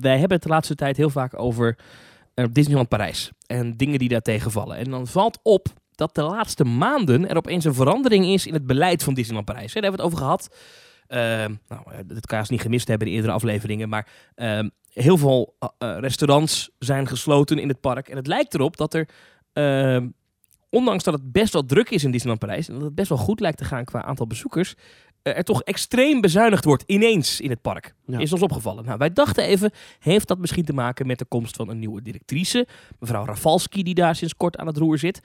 wij hebben het de laatste tijd heel vaak over Disneyland Parijs. En dingen die daar tegenvallen. En dan valt op dat de laatste maanden er opeens een verandering is in het beleid van Disneyland Parijs. Daar hebben we het over gehad. Ehm, nou, dat kan je niet gemist hebben in eerdere afleveringen. Maar ehm, heel veel eh, eh, restaurants zijn gesloten in het park. En het lijkt erop dat er ehm, ondanks dat het best wel druk is in Disneyland Parijs en dat het best wel goed lijkt te gaan qua aantal bezoekers, eh, er toch extreem bezuinigd wordt ineens in het park. Ja. Is ons opgevallen. Nou, wij dachten even, heeft dat misschien te maken met de komst van een nieuwe directrice, mevrouw Rafalski, die daar sinds kort aan het roer zit.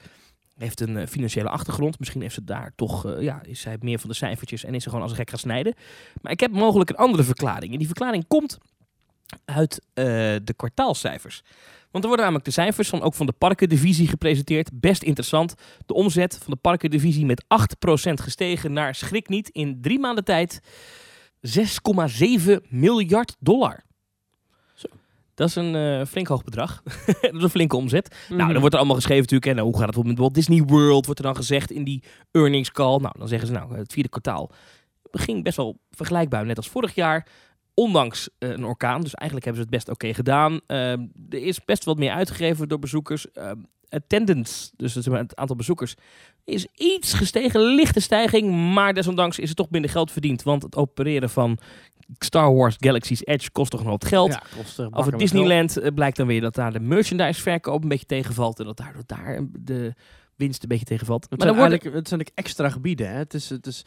Heeft een eh, financiële achtergrond. Misschien heeft ze daar toch, eh, ja, is zij meer van de cijfertjes en is ze gewoon als een gek gaan snijden. Maar ik heb mogelijk een andere verklaring. En die verklaring komt uit eh, de kwartaalcijfers. Want er worden namelijk de cijfers van ook van de parkendivisie gepresenteerd. Best interessant. De omzet van de parkendivisie met 8% gestegen naar schrik niet in drie maanden tijd 6,7 miljard dollar. Dat is een eh, flink hoog bedrag. dat is een flinke omzet. Nou, Mhm. dan wordt er allemaal geschreven natuurlijk. En hoe gaat het met Walt Disney World? Wordt er dan gezegd in die earnings call. Nou, dan zeggen ze nou, het vierde kwartaal ging best wel vergelijkbaar, net als vorig jaar. Ondanks eh, een orkaan. Dus eigenlijk hebben ze het best oké gedaan. Ehm, er is best wat meer uitgegeven door bezoekers. Ehm, attendance, dus het, het aantal bezoekers, is iets gestegen. Lichte stijging. Maar desondanks is er toch minder geld verdiend. Want het opereren van Star Wars Galaxy's Edge kost toch nog wat geld. Ja, kost, eh, Over Disneyland eh, blijkt dan weer dat daar de merchandiseverkoop een beetje tegenvalt. En dat daardoor daar de winst een beetje tegenvalt. Het maar zijn, dan wordt eigenlijk, het zijn extra gebieden. Hè? Het is, het is,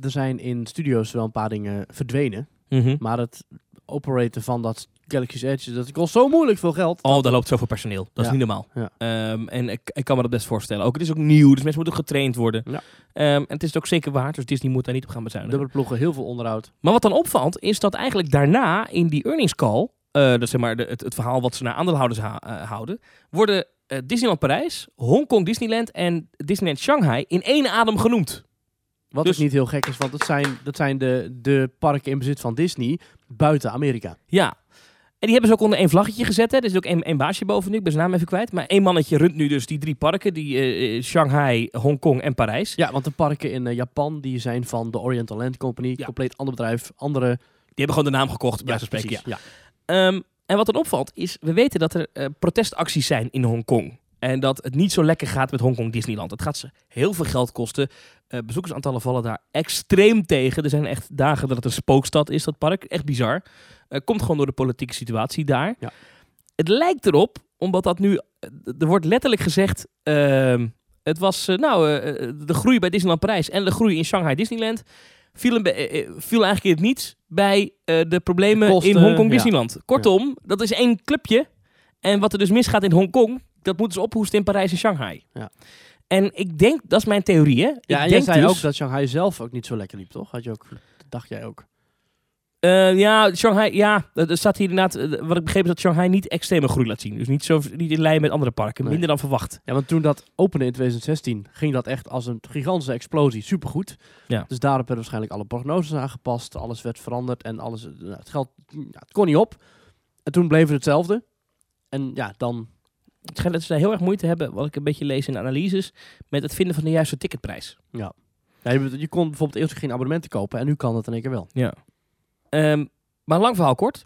er zijn in studio's wel een paar dingen verdwenen. Mhm. Maar het operaten van dat Galaxy's Edge, dat kost zo moeilijk veel geld. Oh, daar loopt zoveel personeel. Dat is niet normaal. Ja. Ehm, en ik, ik kan me dat best voorstellen. Ook het is ook nieuw, dus mensen moeten getraind worden. Ja. Ehm, en het is het ook zeker waard, dus Disney moet daar niet op gaan bezuinigen. Dubbele ploegen, heel veel onderhoud. Maar wat dan opvalt, is dat eigenlijk daarna in die earnings call, dat zeg maar de, het, het verhaal wat ze naar aandeelhouders ha- eh, houden, worden eh, Disneyland Parijs, Hongkong Disneyland en Disneyland Shanghai in één adem genoemd. Wat Dus- ook niet heel gek is, want het zijn, dat zijn de, de parken in bezit van Disney buiten Amerika. Ja. En die hebben ze ook onder één vlaggetje gezet. Hè. Er is ook één, één baasje boven nu. Ik ben zijn naam even kwijt. Maar één mannetje runt nu dus die drie parken. Die eh, Shanghai, Hongkong en Parijs. Ja, want de parken in eh, Japan die zijn van de Oriental Land Company. Ja. Compleet ander bedrijf, andere... Die hebben gewoon de naam gekocht, bij van spreken. precies, Ja. ja. Ehm, en wat dan opvalt is, we weten dat er protestacties zijn in Hongkong. En dat het niet zo lekker gaat met Hongkong Disneyland. Het gaat ze heel veel geld kosten. Eh, bezoekersaantallen vallen daar extreem tegen. Er zijn echt dagen dat het een spookstad is, dat park. Echt bizar. Eh, komt gewoon door de politieke situatie daar. Ja. Het lijkt erop, omdat dat nu... eh, Er wordt letterlijk gezegd... ehm, het was eh, nou, de groei bij Disneyland Parijs en de groei in Shanghai Disneyland... Viel, een be- viel eigenlijk in het niets bij de problemen De kosten, in Hongkong ja. Disneyland. Kortom, dat is één clubje. En wat er dus misgaat in Hongkong, dat moeten ze ophoesten in Parijs en Shanghai. Ja. En ik denk, dat is mijn theorie hè. Ja, ik en jij denk zei dus, ook dat Shanghai zelf ook niet zo lekker liep, toch? Had je ook, dacht jij ook. Eh, ja, Shanghai, ja, er staat hier inderdaad, eh, wat ik begreep is dat Shanghai niet extreme groei laat zien. Dus niet, zo, niet in lijn met andere parken, Nee. minder dan verwacht. Ja, want toen dat opende in 2016, ging dat echt als een gigantische explosie. Supergoed. Ja. Dus daarop werden waarschijnlijk alle prognoses aangepast. Alles werd veranderd en alles, nou, het geld ja, het kon niet op. En toen bleef het hetzelfde. En ja, dan... Het schijnt dat ze daar heel erg moeite hebben, wat ik een beetje lees in de analyses, met het vinden van de juiste ticketprijs. Ja. Ja, je, je kon bijvoorbeeld eerst geen abonnementen kopen en nu kan dat in één keer wel. Ja. Ehm, maar lang verhaal kort.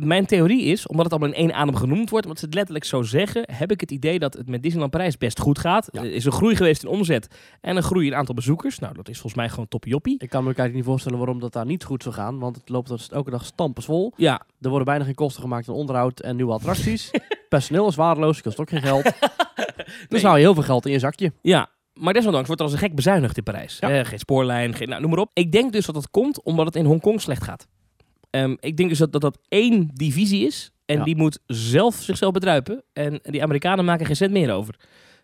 Mijn theorie is, omdat het allemaal in één adem genoemd wordt, omdat ze het letterlijk zo zeggen, heb ik het idee dat het met Disneyland Parijs best goed gaat. Ja. Er is een groei geweest in omzet en een groei in aantal bezoekers. Nou, dat is volgens mij gewoon toppie Ik kan me eigenlijk niet voorstellen waarom dat daar niet goed zou gaan. Want het loopt dus elke dag stampensvol. Ja, Er worden bijna geen kosten gemaakt aan onderhoud en nieuwe attracties. Personeel is waardeloos, kost ook geen geld. Dus hou je heel veel geld in je zakje. ja. Maar desondanks wordt er als een gek bezuinigd in Parijs. Ja. Eh, geen spoorlijn, geen, nou, noem maar op. Ik denk dus dat dat komt omdat het in Hongkong slecht gaat. Ehm, ik denk dus dat, dat dat één divisie is. En Ja. die moet zelf zichzelf bedruipen. En die Amerikanen maken geen cent meer over.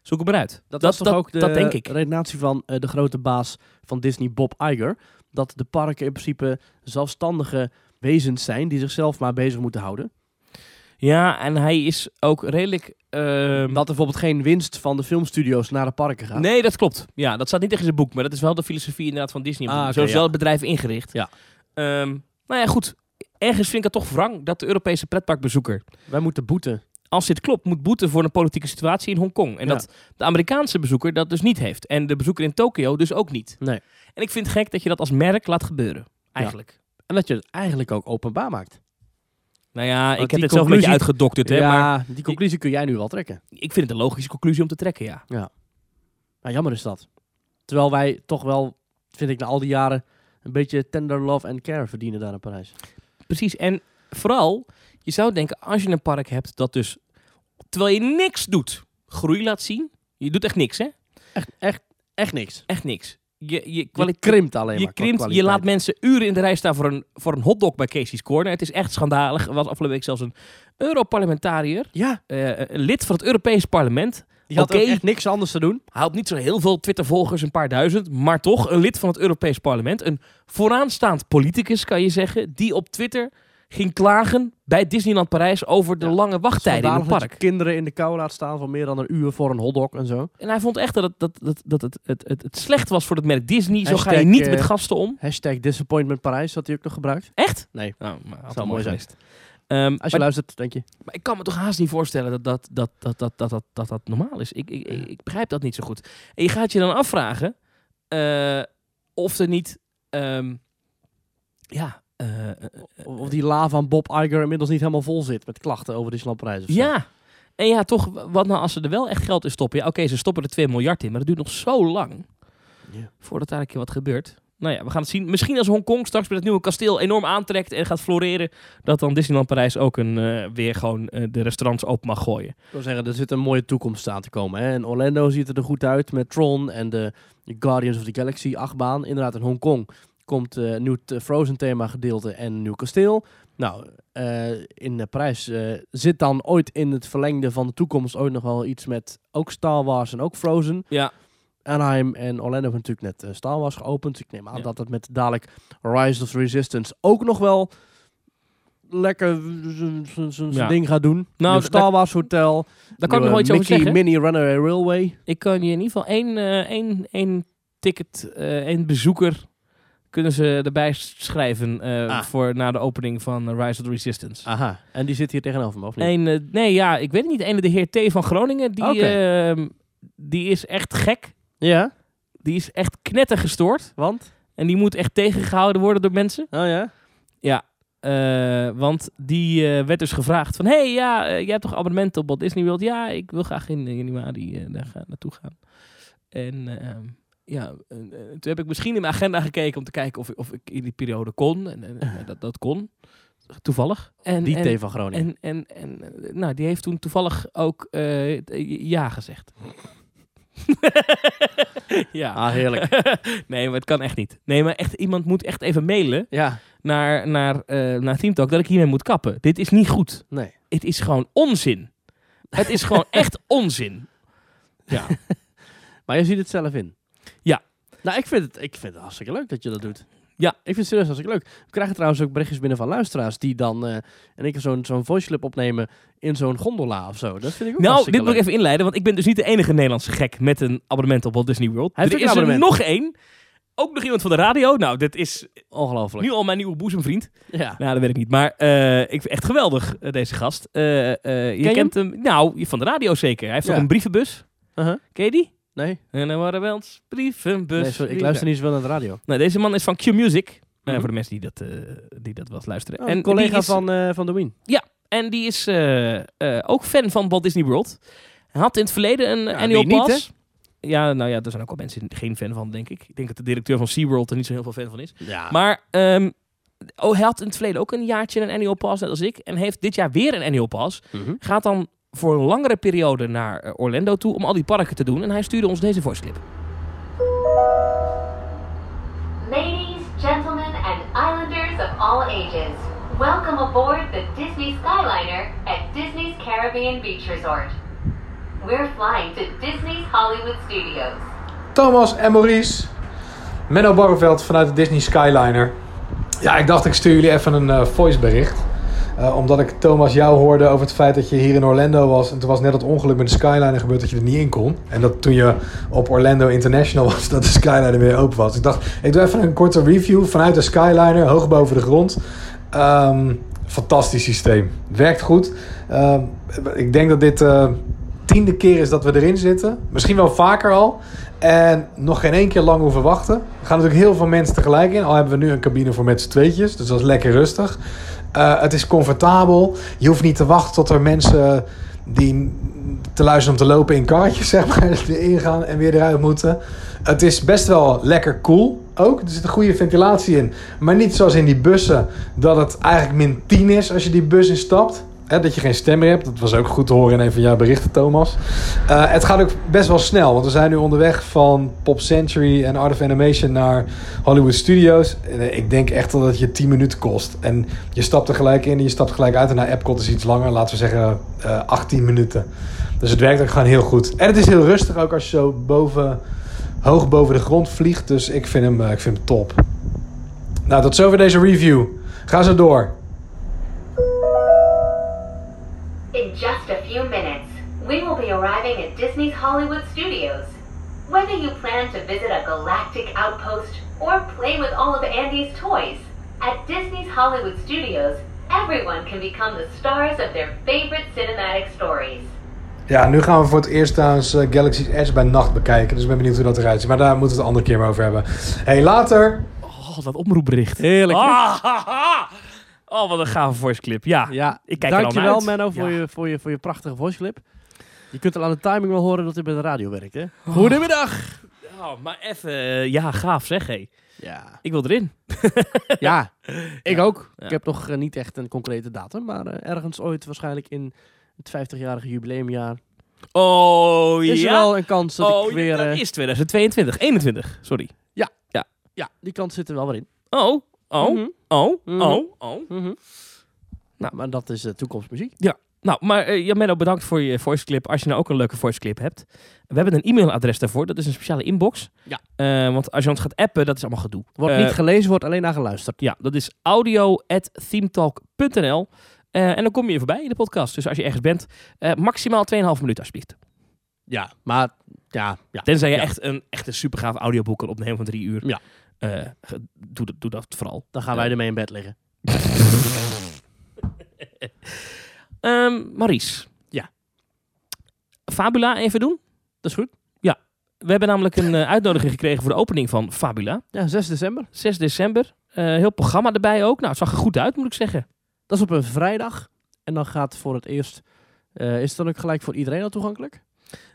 Zoek het maar uit. Dat, Dat- was toch dat- ook de dat denk ik. redenatie van eh, de grote baas van Disney, Bob Iger. Dat de parken in principe zelfstandige wezens zijn die zichzelf maar bezig moeten houden. Ja, en hij is ook redelijk... ehm, dat er bijvoorbeeld geen winst van de filmstudio's naar de parken gaat. Nee, dat klopt. Ja, dat staat niet tegen zijn boek, maar dat is wel de filosofie inderdaad van Disney. Ah, Zo is ja. wel het bedrijf ingericht. Ja. Ehm, nou ja, goed. Ergens vind ik het toch wrang dat de Europese pretparkbezoeker, Wij moeten boeten. als dit klopt, moet boeten voor een politieke situatie in Hongkong. En Ja. dat de Amerikaanse bezoeker dat dus niet heeft. En de bezoeker in Tokio dus ook niet. Nee. En ik vind het gek dat je dat als merk laat gebeuren. Eigenlijk. En dat je het eigenlijk ook openbaar maakt. Nou ja, ik heb het zelf een beetje uitgedokterd. Hè, ja, Maar die conclusie kun jij nu wel trekken. ik vind het een logische conclusie om te trekken, ja. Nou, jammer is dat. Terwijl wij toch wel, vind ik na al die jaren, een beetje tender love and care verdienen daar in Parijs. Precies. En vooral, je zou denken, als je een park hebt dat dus, terwijl je niks doet, groei laat zien. Je doet echt niks, hè? Echt, echt, echt niks. Echt niks. Je, je, krimpt alleen je, maar. krimpt, je laat mensen uren in de rij staan voor een, voor een hotdog bij Casey's Corner. Het is echt schandalig. Er was afgelopen week zelfs een Europarlementariër, Ja, eh, een lid van het Europees Parlement. die had echt niks anders te doen. Hij had niet zo heel veel Twitter-volgers, een paar duizend, maar toch een lid van het Europees Parlement. Een vooraanstaand politicus, kan je zeggen, die op Twitter ging klagen bij Disneyland Parijs over de Ja. lange wachttijden in het park. kinderen in de kou laat staan van meer dan een uur voor een hotdog en zo. En hij vond echt dat het, dat, dat, dat het, het, het, het slecht was voor het merk Disney. Zo ga je niet eh, met gasten om. Hashtag disappointment Parijs, had hij ook nog gebruikt. Echt? Nee, Nou, maar had mooi zijn. Ehm, als je maar, luistert, denk je. maar ik kan me toch haast niet voorstellen dat dat, dat, dat, dat, dat, dat, dat, dat normaal is. Ik, ik, ik, ik begrijp dat niet zo goed. En je gaat je dan afvragen eh, of er niet... ehm, ja, eh, eh, Of of die la van Bob Iger inmiddels niet helemaal vol zit met klachten over. Of zo. ja. En ja, toch, wat nou als ze er wel echt geld in stoppen? Ja, oké, ze stoppen er 2 miljard in, maar dat duurt nog zo lang voordat daar een keer wat gebeurt. Nou ja, we gaan het zien. Misschien als Hongkong straks met het nieuwe kasteel enorm aantrekt en gaat floreren, dat dan Disneyland Parijs ook een, eh, weer gewoon eh, de restaurants open mag gooien. Ik wil zeggen, er zit een mooie toekomst aan te komen. Hè? En Orlando ziet er goed uit met Tron en de, de Guardians of the Galaxy achtbaan. Inderdaad, in Hongkong komt eh, een nieuw t- Frozen thema gedeelte en nieuw kasteel. Nou, eh, in eh, Parijs eh, zit dan ooit in het verlengde van de toekomst ooit nog wel iets met ook Star Wars en ook Frozen. Ja, Anaheim en Orlando hebben natuurlijk net eh, Star Wars geopend. Ik neem aan Ja. dat het met dadelijk Rise of the Resistance ook nog wel lekker zijn Ja. ding gaat doen. Nou, Star Wars Hotel. daar kan ik nog wel iets over zeggen. Mini Runaway Railway. Ik kan je in ieder geval één, eh, één, één ticket, eh, één bezoeker kunnen ze erbij schrijven eh, Ah. voor na de opening van eh, Rise of the Resistance. Aha. En die zit hier tegenover me, of niet? Eh, nee, ja, ik weet het niet. Ene de heer T van Groningen, die, ehm, die is echt gek. Ja, Die is echt knettergestoord. want? En die moet echt tegengehouden worden door mensen. Oh ja? Ja, want die werd dus gevraagd van... hey, ja, jij hebt toch abonnement op Walt Disney World? Ja, ik wil graag in januari eh, daar gaan, naartoe gaan. En ehm, ja, eh, toen heb ik misschien in mijn agenda gekeken om te kijken of, ik- of ik in die periode kon. En, dat, dat kon, toevallig. En, Die T van Groningen. en, en, en eh, nou, die heeft toen toevallig ook eh, ja gezegd. ja. Ah, heerlijk. nee, maar het kan echt niet. Nee, maar echt, iemand moet echt even mailen ja, naar, naar, eh naar Team Talk dat ik hiermee moet kappen. Dit is niet goed. nee. Het is gewoon onzin. Het is gewoon echt onzin. Ja. Maar je ziet het zelf in. Nou, ik vind het, ik vind het hartstikke leuk dat je dat doet. Ja. Ik vind het serieus hartstikke leuk. We krijgen trouwens ook berichtjes binnen van luisteraars die dan eh en ik zo'n zo'n voice clip opnemen in zo'n gondola of zo. Dat vind ik ook Nou, dit moet ik even inleiden, want ik ben dus niet de enige Nederlandse gek met een abonnement op Walt Disney World. Hij er is er nog één. Ook nog iemand van de radio. Nou, dit is Ongelooflijk. nu al mijn nieuwe boezemvriend. Ja. Nou, dat weet ik niet. Maar eh, ik vind echt geweldig, eh, deze gast. Je kent hem? Nou, van de radio zeker. Hij heeft Ja. ook een brievenbus. Uh-huh. Ken je die? Nee, En dan waren wel eens brievenbus. nee sorry, ik luister niet zoveel naar de radio. Nou, deze man is van Q Music. Mhm. voor de mensen die dat, eh, die dat wel eens luisteren. Oh, en een collega is, van, eh van de Wien. En die is ook fan van Walt Disney World. Hij had in het verleden een annual wie niet, pass. ja, nou ja, er zijn ook wel mensen geen fan van, denk ik. Ik denk dat de directeur van SeaWorld er niet zo heel veel fan van is. Ja. Maar ehm, oh, hij had in het verleden ook een jaartje een annual pass, net als ik. En heeft dit jaar weer een annual pass. Mhm. Gaat dan voor een langere periode naar eh, Orlando toe om al die parken te doen. En hij stuurde ons deze voice clip. Ladies, gentlemen, and islanders of all ages, welcome aboard the Disney Skyliner at Disney's Caribbean Beach Resort. We're flying to Disney's Hollywood Studios. Thomas en Maurice. Menno Barreveld vanuit de Disney Skyliner. Ja, ik dacht ik stuur jullie even een eh, voicebericht. Eh, omdat ik Thomas jou hoorde over het feit dat je hier in Orlando was. En toen was net het ongeluk met de Skyliner gebeurd dat je er niet in kon. En dat toen je op Orlando International was, dat de Skyliner weer open was. Ik dacht, ik doe even een korte review vanuit de Skyliner, hoog boven de grond. Ehm, fantastisch systeem. Werkt goed. Ehm, ik denk dat dit eh tiende keer is dat we erin zitten. Misschien wel vaker al. En nog geen één keer lang hoeven wachten. Er gaan natuurlijk heel veel mensen tegelijk in. Al hebben we nu een cabine voor met z'n tweetjes. Dus dat is lekker rustig. Eh, het is comfortabel. Je hoeft niet te wachten tot er mensen die te luisteren om te lopen in karretjes, zeg maar, erin gaan en weer eruit moeten. Het is best wel lekker cool ook. Er zit een goede ventilatie in. Maar niet zoals in die bussen, dat het eigenlijk min 10 is als je die bus instapt. Dat je geen stem meer hebt. Dat was ook goed te horen in een van jouw berichten, Thomas. Eh, het gaat ook best wel snel. Want we zijn nu onderweg van Pop Century en Art of Animation naar Hollywood Studios. Eh, ik denk echt dat het je 10 minuten kost. En je stapt er gelijk in en je stapt gelijk uit. En naar Epcot is iets langer. Laten we zeggen eh 18 minuten. Dus het werkt ook gewoon heel goed. En het is heel rustig ook als je zo boven, hoog boven de grond vliegt. Dus ik vind hem, ik vind hem top. Nou, tot zover deze review. Ga zo door. Few minutes, we will be arriving at Disney's Hollywood Studios. Whether you plan to visit a galactic outpost or play with all of Andy's toys, at Disney's Hollywood Studios, everyone can become the stars of their favorite cinematic stories. Ja, nu gaan we voor het eerst trouwens eh, Galaxy's Edge bij nacht bekijken. Dus ik ben benieuwd hoe dat eruit ziet. Maar daar moeten we het een andere keer maar over hebben. hey, later. Oh, dat omroepbericht. Heerlijk. Ah, haha. Oh, wat een gave voice clip. Ja. Ja, Ik kijk er dankjewel uit. Menno voor, Ja. je, voor, je, voor je prachtige voiceclip. Je kunt al aan de timing wel horen dat hij bij de radio werkt, hè? Goedemiddag! Oh, maar even, eh, ja, gaaf zeg, hé. Ja, Ik wil erin. ja ik Ja. ook. Ja. Ik heb nog eh, niet echt een concrete datum, maar eh, ergens ooit waarschijnlijk in het 50-jarige jubileumjaar Oh, is er ja. wel een kans dat oh, ik weer... dat eh, is 2022. 21, sorry. ja, die kans zit er wel weer in. Oh, oh, Mhm. oh, Mhm. oh, oh. Nou, maar dat is eh, toekomstmuziek. Nou, maar uh, Jameno, bedankt voor je voice clip. Als je nou ook een leuke voice clip hebt. We hebben een e-mailadres daarvoor. Dat is een speciale inbox. Ja. Eh, want als je ons gaat appen, dat is allemaal gedoe. Wordt niet gelezen, wordt alleen naar geluisterd. Ja, dat is audio.themetalk.nl. Eh, en dan kom je voorbij in de podcast. Dus als je ergens bent, maximaal 2,5 minuten alsjeblieft. Ja, maar ja, ja. Tenzij je Ja. echt een, echt een supergaaf audioboek kan opnemen van drie uur. Ja. Eh, doe, dat- doe dat vooral. dan gaan Ja. wij ermee in bed liggen. Ehm Maries. Ja. Fabula even doen. Dat is goed. We hebben namelijk een eh, uitnodiging gekregen voor de opening van Fabula. Ja, 6 december. 6 december. Eh, heel programma erbij ook. Nou, het zag er goed uit, moet ik zeggen. Dat is op een vrijdag. En dan gaat voor het eerst... eh, is het dan ook gelijk voor iedereen al toegankelijk?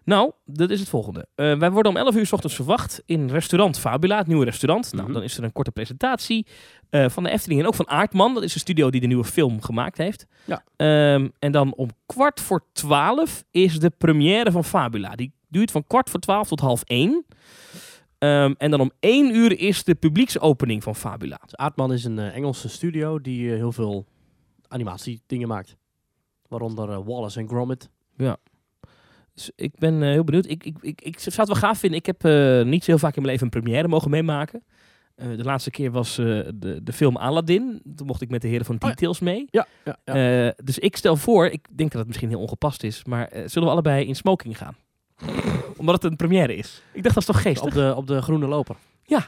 Nou, dat is het volgende. Eh, wij worden om 11 uur s ochtends verwacht in restaurant Fabula, het nieuwe restaurant. Nou, Mhm. dan is er een korte presentatie eh, van de Efteling en ook van Aardman. Dat is de studio die de nieuwe film gemaakt heeft. Ja. Ehm, en dan om kwart voor twaalf is de première van Fabula. Die duurt van kwart voor twaalf tot half één. Ehm, en dan om één uur is de publieksopening van Fabula. Dus Aardman is een eh, Engelse studio die heel veel animatiedingen maakt. Waaronder Wallace en Gromit. Dus ik ben eh, heel benieuwd. Ik, ik, ik, ik zou het wel gaaf vinden. Ik heb eh, niet zo heel vaak in mijn leven een première mogen meemaken. Eh, de laatste keer was de, de film Aladdin. Toen mocht ik met de heren van Oh ja. Details mee. Ja, ja, ja. Dus ik stel voor, ik denk dat het misschien heel ongepast is, maar zullen we allebei in smoking gaan? Omdat het een première is. Ik dacht, dat is toch geestig? op, de, op de groene loper. Ja.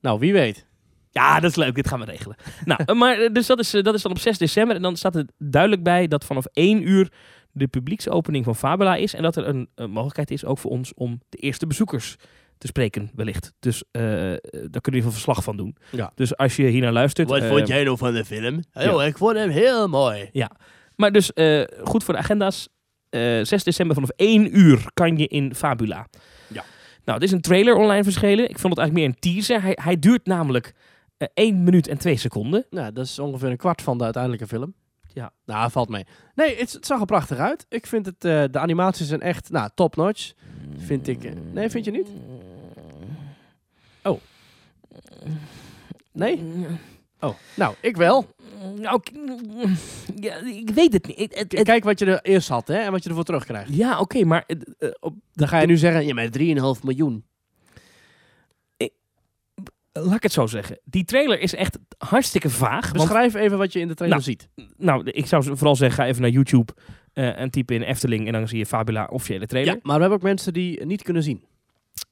Nou, wie weet. Ja, dat is leuk. Dit gaan we regelen. nou, maar dus dat is, dat is dan op 6 december. En dan staat er duidelijk bij dat vanaf 1 uur de publieksopening van Fabula is. En dat er een, een mogelijkheid is ook voor ons om de eerste bezoekers te spreken, wellicht. Dus eh, daar kunnen we even verslag van doen. Ja. Dus als je hier naar luistert. eh, jij nou van de film? Oh, ik vond hem heel mooi. Maar dus eh, goed voor de agenda's. Eh 6 december vanaf 1 uur kan je in Fabula. Ja. Nou, het is een trailer online verschenen. Ik vond het eigenlijk meer een teaser. Hij, hij duurt namelijk eh 1 minuut en 2 seconden. Nou, dat is ongeveer een kwart van de uiteindelijke film. Ja. Nou, valt mee. Nee, het, het zag er prachtig uit. Ik vind het, eh, de animaties zijn echt, nou, top notch. Vind ik. nee, vind je niet? Oh. Nee? Oh, nou, ik wel. Nou, ik, ja, ik weet het niet. Het- het- Kijk wat je er eerst had, hè, en wat je ervoor terugkrijgt. ja, oké, maar eh, eh, op, Dan ga je nu zeggen, ja, maar 3,5 miljoen. Laat ik het zo zeggen. Die trailer is echt hartstikke vaag. Want, Beschrijf even wat je in de trailer Nou, ziet. nou, ik zou vooral zeggen, ga even naar YouTube eh, en type in Efteling en dan zie je Fabula officiële trailer. Ja, maar we hebben ook mensen die niet kunnen zien.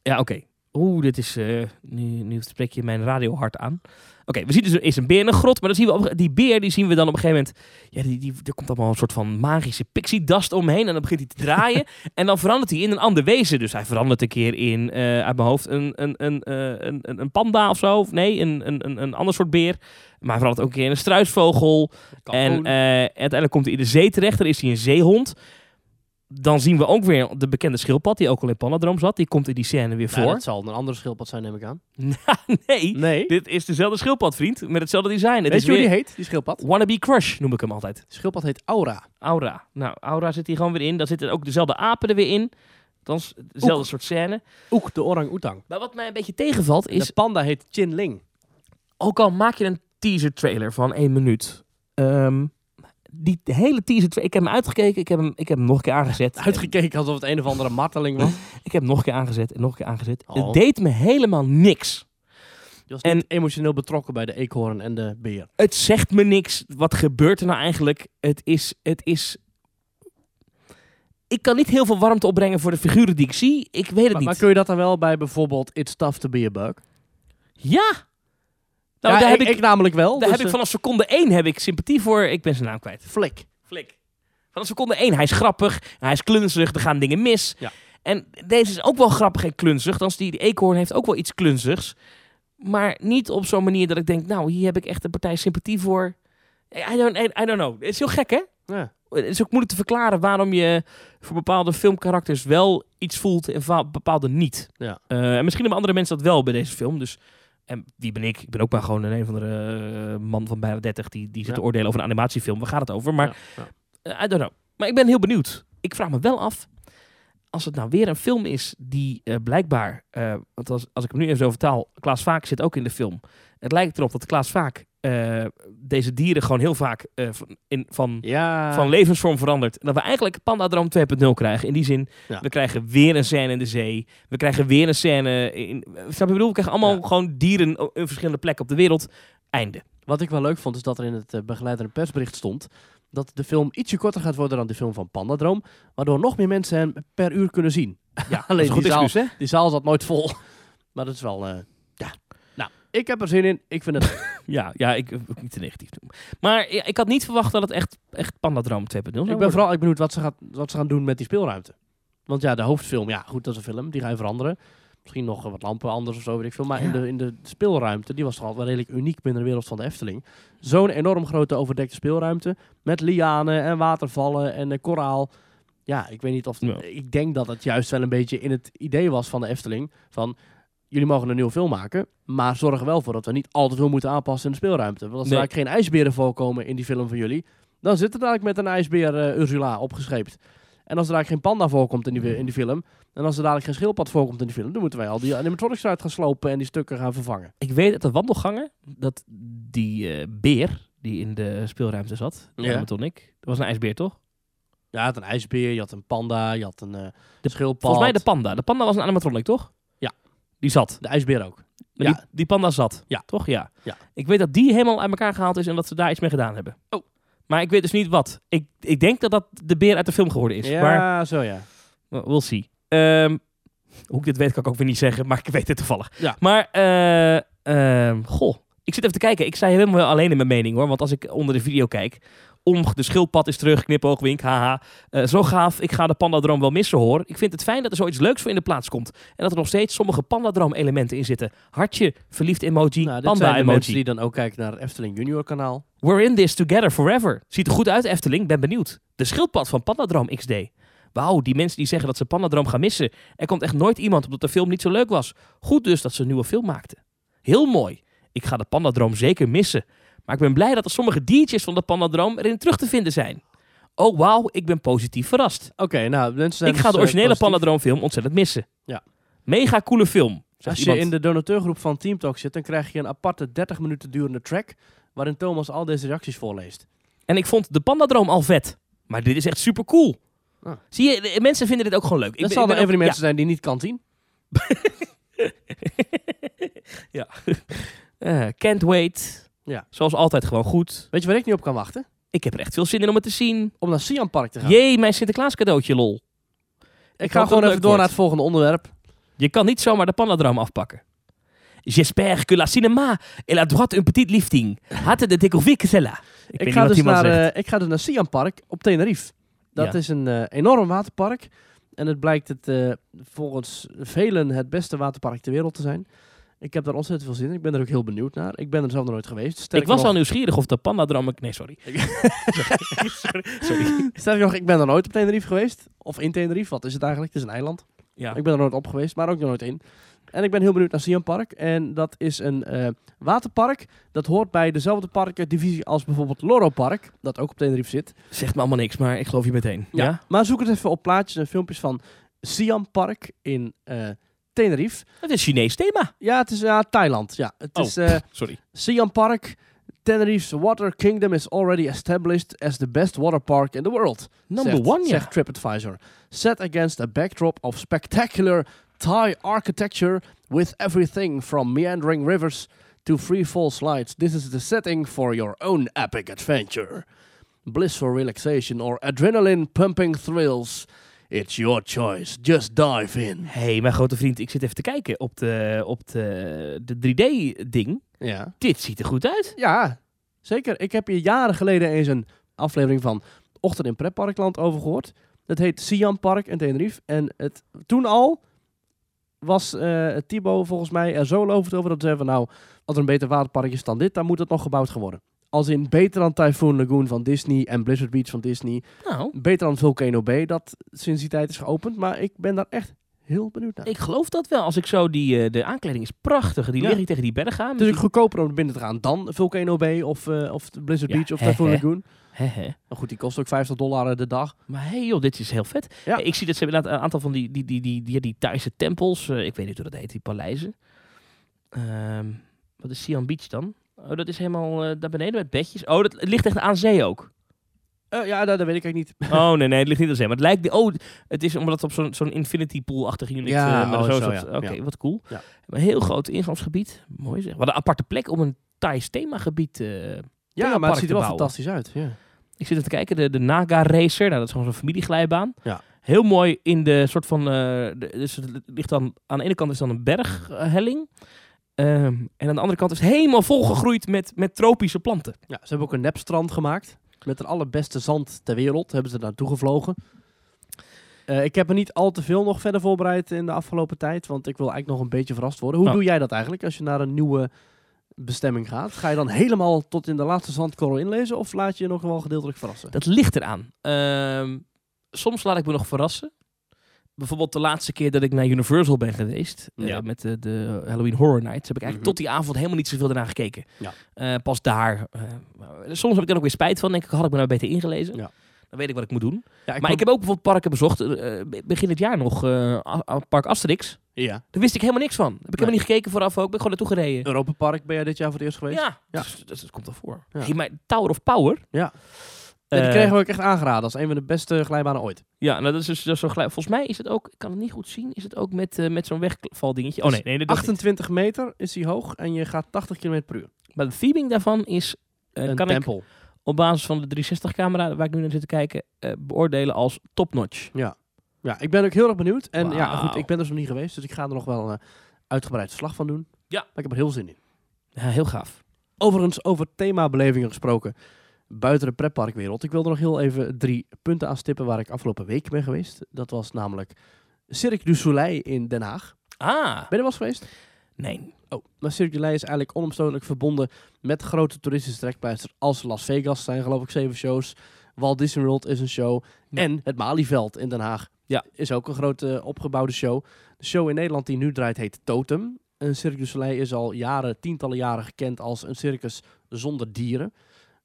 Ja, oké. Oeh, dit is... eh, nu, nu spreek je mijn radiohart aan. Oké, we zien dus is een beer in een grot, maar dan zien we op, die beer die zien we dan op een gegeven moment... Ja, die, die, er komt allemaal een soort van magische pixie-dust omheen en dan begint hij te draaien. en dan verandert hij in een ander wezen. Dus hij verandert een keer in, eh, uit mijn hoofd, een, een, een, eh, een, een, een panda of zo. Of nee, een, een, een, een ander soort beer. Maar hij verandert ook een keer in een struisvogel. En uiteindelijk komt hij in de zee terecht. Dan is hij een zeehond. Dan zien we ook weer de bekende schildpad, die ook al in Panadroom zat. Die komt in die scène weer Nou, voor. dat zal een andere schildpad zijn, neem ik aan. nee, Nee. dit is dezelfde schildpad, vriend. Met hetzelfde design. Het Weet is je hoe die weer heet, die schildpad? Wannabe Crush, noem ik hem altijd. Die schildpad heet Aura. Aura. Nou, Aura zit hier gewoon weer in. Dan zitten ook dezelfde apen er weer in. Dan is dezelfde Oek. soort scène. Oek, de orang-oetang. Maar wat mij een beetje tegenvalt En is... De panda heet Chin Ling. ook al maak je een teaser trailer van één minuut. ehm, die hele teaser ik heb hem uitgekeken, ik heb hem, ik heb hem nog een keer aangezet. Uitgekeken alsof het een of andere marteling was. Ik heb hem nog een keer aangezet en nog een keer aangezet. Oh. Het deed me helemaal niks. Je was En- niet emotioneel betrokken bij de eekhoorn en de beer. Het zegt me niks. Wat gebeurt er nou eigenlijk? Het is, het is... Ik kan niet heel veel warmte opbrengen voor de figuren die ik zie. Ik weet het Maar, niet. maar kun je dat dan wel bij bijvoorbeeld It's Tough to be a Bug? Ja! Nou, ja, daar ik, heb ik, ik namelijk wel. daar dus, heb ik eh, vanaf seconde één heb ik sympathie voor. Ik ben zijn naam kwijt. Flik. Flik. Vanaf seconde één. Hij is grappig. Hij is klunzig. Er gaan dingen mis. Ja. En deze is ook wel grappig en klunzig. Dan is die, die eekhoorn heeft ook wel iets klunzigs. Maar niet op zo'n manier dat ik denk... Nou, hier heb ik echt een partij sympathie voor. I don't, I, I don't know. Het is heel gek, hè? Ja. Het is ook moeilijk te verklaren waarom je voor bepaalde filmkarakters wel iets voelt en bepaalde niet. Ja. Eh, en misschien hebben andere mensen dat wel bij deze film. Dus, en wie ben ik? Ik ben ook maar gewoon een, een van de man van bijna 30 die, die zit te oordelen over een animatiefilm. Waar gaat het over? Maar eh, I don't know. Maar ik ben heel benieuwd. Ik vraag me wel af, als het nou weer een film is die eh, blijkbaar, eh, want als, als ik hem nu even zo vertaal, Klaas Vaak zit ook in de film. Het lijkt erop dat Klaas Vaak eh, deze dieren gewoon heel vaak eh, van, in, van, Ja. van levensvorm verandert. En dat we eigenlijk Pandadroom 2.0 krijgen. In die zin, Ja. we krijgen weer een scène in de zee. We krijgen weer een scène in... Snap je bedoel? We krijgen allemaal Ja. gewoon dieren o- in verschillende plekken op de wereld. Einde. Wat ik wel leuk vond, is dat er in het eh, begeleidende persbericht stond dat de film ietsje korter gaat worden dan de film van Pandadroom, waardoor nog meer mensen hem per uur kunnen zien. Ja, Alleen dat is een die goed zaal, excuus, hè? die zaal zat nooit vol. Maar dat is wel, ik heb er zin in. Ik vind het. Ja, ja ik ik moet niet te negatief doen. Maar ja, ik had niet verwacht dat het echt, echt Pandadroom 2.0 zou ik ben worden. vooral benieuwd wat ze, gaat, wat ze gaan doen met die speelruimte. Want ja, de hoofdfilm, ja goed, dat is een film. Die ga je veranderen. Misschien nog wat lampen anders of zo, weet ik veel. Maar in, de, in de speelruimte, die was toch al wel redelijk uniek binnen de wereld van de Efteling. Zo'n enorm grote overdekte speelruimte. Met lianen en watervallen en koraal. Ja, ik weet niet of... Ja. Ik denk dat het juist wel een beetje in het idee was van de Efteling. Van, jullie mogen een nieuwe film maken. Maar zorg er wel voor dat we niet al te veel moeten aanpassen in de speelruimte. Want als er eigenlijk geen ijsberen voorkomen in die film van jullie... Dan zit er dadelijk met een ijsbeer eh, Ursula opgescheept. En als er eigenlijk geen panda voorkomt in die, in die film... En als er dadelijk geen schildpad voorkomt in die film... dan moeten wij al die animatronics eruit gaan slopen en die stukken gaan vervangen. Ik weet uit de wandelgangen dat die eh, beer die in de speelruimte zat, Ja. ja. Tonic, dat was een ijsbeer toch? Ja, je had een ijsbeer, je had een panda, je had een De- schildpad. Volgens mij de panda. De panda was een animatronic toch? Die zat. De ijsbeer ook. Maar Ja. Die, die panda zat. Ja. Toch? Ja. Ja. Ik weet dat die helemaal uit elkaar gehaald is en dat ze daar iets mee gedaan hebben. Oh. Maar ik weet dus niet wat. Ik, ik denk dat dat de beer uit de film geworden is. Ja, Maar zo ja. we'll see. Ehm, hoe ik dit weet kan ik ook weer niet zeggen, maar ik weet het toevallig. Ja. Maar, eh, ehm, goh. Ik zit even te kijken. Ik sta helemaal alleen in mijn mening hoor. Want als ik onder de video kijk. Om, de schildpad is terug, knipoog, wink, haha. Eh, zo gaaf, ik ga de pandadroom wel missen hoor. Ik vind het fijn dat er zoiets leuks voor in de plaats komt. En dat er nog steeds sommige pandadroom elementen in zitten. Hartje, verliefd emoji, Nou, panda zijn de emoji. die dan ook kijken naar het Efteling Junior kanaal. We're in this together forever. Ziet er goed uit, Efteling. Ben benieuwd. De schildpad van Pandadroom XD. Wauw, die mensen die zeggen dat ze Pandadroom gaan missen. Er komt echt nooit iemand omdat de film niet zo leuk was. Goed dus dat ze een nieuwe film maakten. Heel mooi. Ik ga de Pandadroom zeker missen. Maar ik ben blij dat er sommige diertjes van de Pandadroom erin terug te vinden zijn. Oh wauw, ik ben positief verrast. Oké, nou, mensen zijn ik ga dus, de eh, originele positief. Pandadroom film ontzettend missen. Ja. Mega coole film. Als je iemand. in de donateurgroep van Team Talk zit, dan krijg je een aparte 30 minuten durende track. waarin Thomas al deze reacties voorleest. En ik vond de Pandadroom al vet. Maar dit is echt super cool. Ah. Zie je, de- mensen vinden dit ook gewoon leuk. Dat zal een van die mensen zijn die niet kan zien. Ja. Eh, can't wait. Ja. Zoals altijd gewoon goed. Weet je waar ik niet op kan wachten? Ik heb er echt veel zin in om het te zien. Om naar Siam Park te gaan. Jee, mijn Sinterklaas cadeautje, lol. ik ga gewoon even door naar het volgende onderwerp. Je kan niet zomaar de pandadroom afpakken. J'espère que la cinéma et la droite un petit lifting. Hatte de découvrir celle-là. Ik, Ik, weet niet ga dus naar, eh, ik ga dus naar Siam Park op Tenerife. Dat Ja. is een eh, enorm waterpark. En het blijkt het eh, volgens velen het beste waterpark ter wereld te zijn. Ik heb daar ontzettend veel zin in. Ik ben er ook heel benieuwd naar. Ik ben er zelf nog nooit geweest. ik was nog, al nieuwsgierig of de pandadroom... Nee, sorry. sorry. sorry. Sterker nog, ik ben er nooit op Tenerife geweest. Of in Tenerife, wat is het eigenlijk? Het is een eiland. Ja. Ik ben er nooit op geweest, maar ook nog nooit in. En ik ben heel benieuwd naar Siam Park. En dat is een eh, waterpark. Dat hoort bij dezelfde parkendivisie als bijvoorbeeld Loro Park. Dat ook op Tenerife zit. Zegt me allemaal niks, maar ik geloof je meteen. Ja? Maar zoek het even op plaatjes en filmpjes van Siam Park in eh, Tenerife. Het is Chinees thema. Ja, het is ja, Thailand. Ja, het Oh. is eh, Sorry. Siam Park. Tenerife's Water Kingdom is already established as the best water park in the world. Number zegt, one, ja. zegt TripAdvisor. Set against a backdrop of spectacular Thai architecture with everything from meandering rivers to free fall slides. This is the setting for your own epic adventure. Blissful relaxation or adrenaline pumping thrills. It's your choice. Just dive in. hey, mijn grote vriend, ik zit even te kijken op de, op de, de 3D-ding. Ja. Dit ziet er goed uit. Ja, zeker. Ik heb hier jaren geleden eens een aflevering van Ochtend in Pretparkland over gehoord. Dat heet Siam Park in Tenerife. En het, toen al was eh Thibaut volgens mij er zo lovend over dat ze van nou, als er een beter waterpark is dan dit, dan moet het nog gebouwd worden. Als in beter dan Typhoon Lagoon van Disney en Blizzard Beach van Disney. Nou, Beter dan Volcano Bay, dat sinds die tijd is geopend. Maar ik ben daar echt heel benieuwd naar. ik geloof dat wel. Als ik zo die, eh, de aankleding is prachtig. Die Ja. lig ik tegen die berg aan. het is ook goedkoper om er binnen te gaan dan Volcano Bay of, eh, of Blizzard Ja, Beach of Typhoon. Lagoon. Hè. Maar goed, die kost ook 50 dollar eh, de dag. Maar hey joh, dit is heel vet. Ja. Ik zie dat ze inderdaad een aantal van die, die, die, die, die, die Thaise tempels. ik weet niet hoe dat heet, die paleizen. Ehm, wat is Siam Beach dan? Oh, dat is helemaal eh, daar beneden met bedjes. Oh, dat ligt echt aan zee ook. Eh, ja, dat, dat weet ik eigenlijk niet. Oh nee, nee, het ligt niet aan zee. Maar het lijkt... Oh, het is omdat het op zo'n zo'n infinity pool-achtige unit... Ja, eh, oh, zo, ja. Oké, Ja. wat cool. Ja. Een heel groot ingangsgebied. Mooi zeg. Wat een aparte plek om een Thais themagebied... eh, Ja, maar het ziet er wel fantastisch uit. Ja. Ik zit even te kijken, de, de Naga Racer, nou, dat is gewoon zo'n familieglijbaan. Ja. Heel mooi in de soort van, de, dus het ligt dan, aan de ene kant is dan een berghelling. Ehm, en aan de andere kant is het helemaal volgegroeid met, met tropische planten. ja, ze hebben ook een nepstrand gemaakt. Met het allerbeste zand ter wereld. Hebben ze naartoe gevlogen. Eh, ik heb er niet al te veel nog verder voorbereid in de afgelopen tijd. Want ik wil eigenlijk nog een beetje verrast worden. Hoe Oh. doe jij dat eigenlijk als je naar een nieuwe bestemming gaat? Ga je dan helemaal tot in de laatste zandkorrel inlezen? Of laat je je nog wel gedeeltelijk verrassen? Dat ligt eraan. Ehm, soms laat ik me nog verrassen. Bijvoorbeeld de laatste keer dat ik naar Universal ben geweest, eh, Ja. met de, de Halloween Horror Nights, heb ik eigenlijk Mhm. tot die avond helemaal niet zoveel daarna gekeken. Ja. Eh, pas daar. eh, soms heb ik er ook weer spijt van. Denk ik, had ik me nou beter ingelezen. Ja. Dan weet ik wat ik moet doen. Ja, maar ik heb ook bijvoorbeeld parken bezocht. begin dit jaar nog. Park Asterix. Ja. Daar wist ik helemaal niks van. Heb ik helemaal niet gekeken vooraf ook. Ben ik gewoon naartoe gereden. Europa Park ben jij dit jaar voor het eerst geweest? Ja, Ja. Dus, dus dat komt ervoor. Ja. Hey, maar Tower of Power. Ja. Die Eh, kregen we ook echt aangeraden als een van de beste glijbanen ooit. Ja, nou, dat is dus dat zo gelijk. Volgens mij is het ook, ik kan het niet goed zien, is het ook met, eh, met zo'n wegvaldingetje. Oh nee, nee, dat is niet. 28 meter is hij hoog en je gaat 80 km per uur. Maar de theming daarvan is, eh, een kan ik tempel. op basis van de 360-camera waar ik nu naar zit te kijken, beoordelen als topnotch. Ja, ik ben ook heel erg benieuwd. En ja, goed, ik ben dus nog niet geweest, dus ik ga er nog wel een uitgebreid verslag van doen. Ja. Maar ik heb er heel zin in. Ja, heel gaaf. Overigens, over themabelevingen gesproken, buiten de pretparkwereld. Ik wilde nog heel even drie punten aanstippen waar ik afgelopen week ben geweest. Dat was namelijk Cirque du Soleil in Den Haag. Ah, Ben je er wel eens geweest? nee. Oh, maar Cirque du Soleil is eigenlijk onomstotelijk verbonden met grote toeristische trekpleisters als Las Vegas. zijn geloof ik zeven shows. Walt Disney World is een show. Ja. En het Malieveld in Den Haag Ja. is ook een grote eh, opgebouwde show. De show in Nederland die nu draait heet Totem. Een Cirque du Soleil is al jaren, tientallen jaren gekend als een circus zonder dieren.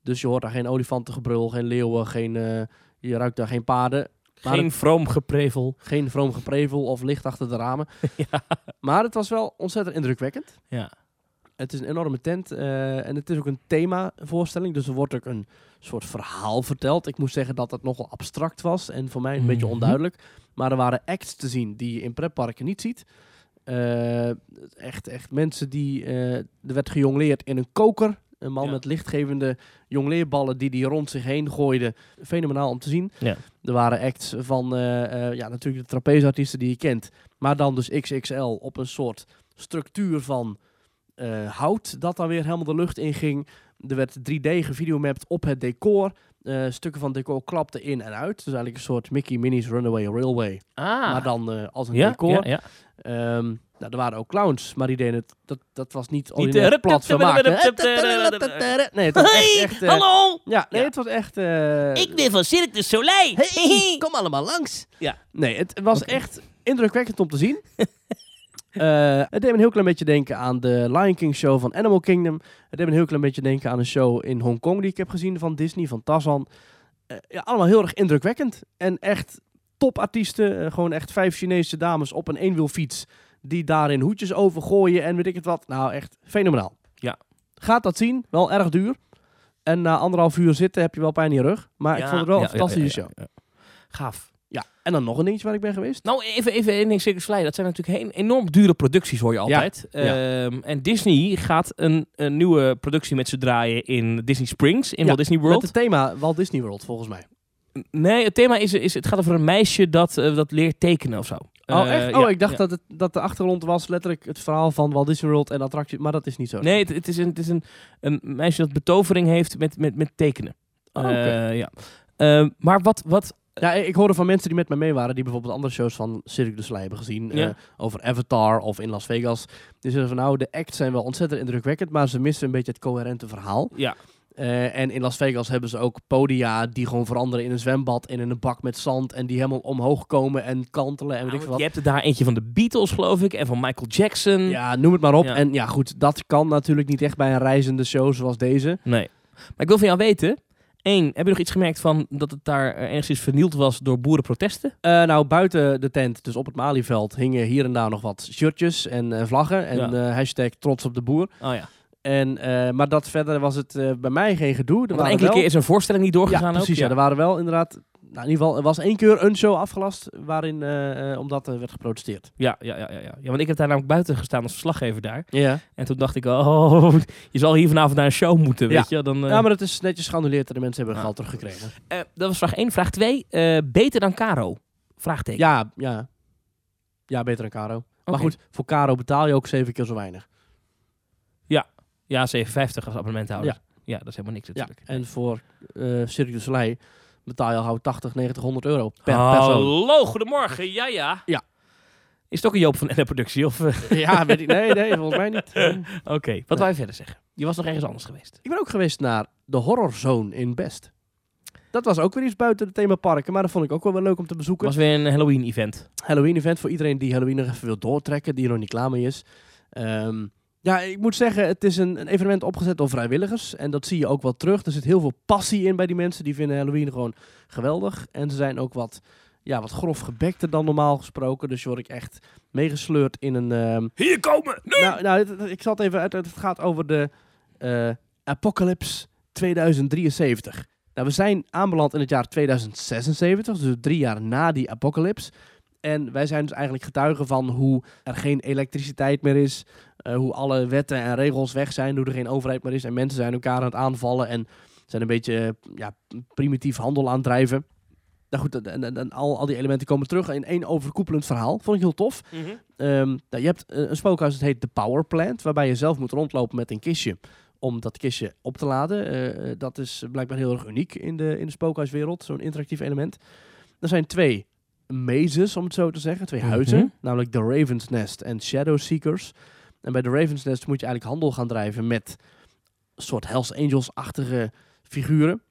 Dus je hoort daar geen olifantengebrul, geen leeuwen, geen, eh, je ruikt daar geen paarden. Maar Geen het- vroom geprevel. geen vroom geprevel of licht achter de ramen. ja. Maar het was wel ontzettend indrukwekkend. ja. Het is een enorme tent eh, en het is ook een themavoorstelling. Dus er wordt ook een soort verhaal verteld. Ik moet zeggen dat het nogal abstract was en voor mij een beetje Mhm. onduidelijk. Maar er waren acts te zien die je in pretparken niet ziet. Eh, echt, echt mensen die... er werd gejongleerd in een koker. Een man Ja. met lichtgevende jongleerballen die die rond zich heen gooide. Fenomenaal om te zien. Ja. Er waren acts van eh, eh, ja, natuurlijk de trapezeartiesten die je kent. Maar dan dus XXL op een soort structuur van eh, hout dat dan weer helemaal de lucht in ging. Er werd 3D gevideomapt op het decor. Eh, stukken van decor klapten in en uit. Dus eigenlijk een soort Mickey Minnie's Runaway Railway. Ah. Maar dan eh, als een ja, decor. ja, ja. Ehm, nou, er waren ook clowns, maar die deden het. Dat, dat was niet niet eh, plat vermaak. hè? rup- Nee, het was echt... echt hallo! Ja, nee, het was echt... Ik ben van Cirque du Soleil. Hey, kom allemaal langs. Ja. Nee, het was echt indrukwekkend om te zien. Eh, het deed me een heel klein beetje denken aan de Lion King show van Animal Kingdom. Het deed me een heel klein beetje denken aan een show in Hongkong die ik heb gezien van Disney, van Tarzan. Eh, ja, allemaal heel erg indrukwekkend. En echt topartiesten. eh, gewoon echt vijf Chinese dames op een eenwielfiets. Die daarin hoedjes overgooien en weet ik het wat. Nou, echt fenomenaal. Ja. Gaat dat zien. Wel erg duur. En na anderhalf uur zitten heb je wel pijn in je rug. Maar ik vond het wel een fantastische show. Gaaf. En dan nog een dingetje waar ik ben geweest. Nou, even, even één ding, Cirque du Soleil. Dat zijn natuurlijk heel, enorm dure producties, hoor je altijd. ja. Ehm, en Disney gaat een, een nieuwe productie met ze draaien in Disney Springs, in Ja, Walt Disney World. Met het thema Walt Disney World, volgens mij. Nee, het thema is, is, het gaat over een meisje dat, eh, dat leert tekenen of zo. Oh, Eh, echt? Oh, ja, ik dacht ja. dat, het, dat de achtergrond was letterlijk het verhaal van Walt Disney World en attractie. Maar dat is niet zo. Nee, het, het is, een, het is een, een meisje dat betovering heeft met, met, met tekenen. Oh. Eh, ja. Ehm, maar wat, wat... Ja, ik hoorde van mensen die met me mee waren, die bijvoorbeeld andere shows van Cirque du Soleil hebben gezien. Ja. eh, over Avatar of in Las Vegas. Die zeggen van nou, de acts zijn wel ontzettend indrukwekkend, maar ze missen een beetje het coherente verhaal. Ja, Eh, en in Las Vegas hebben ze ook podia die gewoon veranderen in een zwembad en in een bak met zand. En die helemaal omhoog komen en kantelen en weet ik wat. je hebt er daar eentje van de Beatles, geloof ik, en van Michael Jackson. Ja, noem het maar op. Ja. En ja, goed, dat kan natuurlijk niet echt bij een reizende show zoals deze. Nee. Maar ik wil van jou weten... Eén, heb je nog iets gemerkt van dat het daar eh, enigszins vernield was door boerenprotesten? Eh, nou, buiten de tent, dus op het Malieveld, hingen hier en daar nog wat shirtjes en eh, vlaggen. En Ja. eh, hashtag trots op de boer. Oh ja. En, maar dat verder was het bij mij geen gedoe. Er enkele wel... keer is een voorstelling niet doorgegaan Ja, precies. ook. Ja. er waren wel inderdaad... Nou, in ieder geval, er was één keer een show afgelast waarin, eh, eh, omdat er werd geprotesteerd. Ja, ja, ja, ja, ja. ja, want ik heb daar namelijk buiten gestaan als verslaggever daar. Ja. En toen dacht ik, oh, je zal hier vanavond naar een show moeten, Ja. weet je. Dan, eh, ja, maar het is netjes geannuleerd en de mensen hebben Ah. geld teruggekregen. dat was vraag 1. Vraag 2, beter dan Caro? Vraagteken. Ja, ja. Ja, beter dan Caro. Maar goed, voor Caro betaal je ook zeven keer zo weinig. Ja, 7,50 als abonnementhouder. Ja. ja, dat is helemaal niks Ja. natuurlijk. En voor eh Cirque du Soleil betaal je al gauw 80, 90, 100 euro per persoon. Hallo, goedemorgen. Ja, ja. Ja. Is het ook een Joop van de productie? Of, eh, Ja, weet ik. Nee, nee, volgens mij niet. Oké, wat wou je verder zeggen? Je was nog ergens anders geweest. Ik ben ook geweest naar de Horror Zone in Best. Dat was ook weer iets buiten de themaparken, maar dat vond ik ook wel wel leuk om te Het bezoeken. was weer een Halloween-event. Halloween-event voor iedereen die Halloween nog even wil doortrekken, die er nog niet klaar mee is. Ehm, ja, ik moet zeggen, het is een, een evenement opgezet door vrijwilligers. En dat zie je ook wel terug. Er zit heel veel passie in bij die mensen. Die vinden Halloween gewoon geweldig. En ze zijn ook wat, ja, wat grof gebekter dan normaal gesproken. Dus je word ik echt meegesleurd in een... ehm, Hier komen! nou, nou het- het- ik zal het even uit. Het gaat over de eh, Apocalypse 2073. Nou, we zijn aanbeland in het jaar 2076, dus drie jaar na die apocalypse. En wij zijn dus eigenlijk getuigen van hoe er geen elektriciteit meer is. Eh, hoe alle wetten en regels weg zijn. Hoe er geen overheid meer is. En mensen zijn elkaar aan het aanvallen. En zijn een beetje eh, ja, primitief handel aan het drijven. Nou goed, en, en, en al, al die elementen komen terug in één overkoepelend verhaal. Vond ik heel tof. Ehm, nou, je hebt eh, een spookhuis dat heet de Power Plant. Waarbij je zelf moet rondlopen met een kistje. Om dat kistje op te laden. Dat is blijkbaar heel erg uniek in de, in de spookhuiswereld. Zo'n interactief element. Er zijn twee mazes, om het zo te zeggen. Twee Mhm. huizen. Namelijk de Raven's Nest en Shadow Seekers. En bij de Raven's Nest moet je eigenlijk handel gaan drijven met een soort Hells Angels-achtige figuren.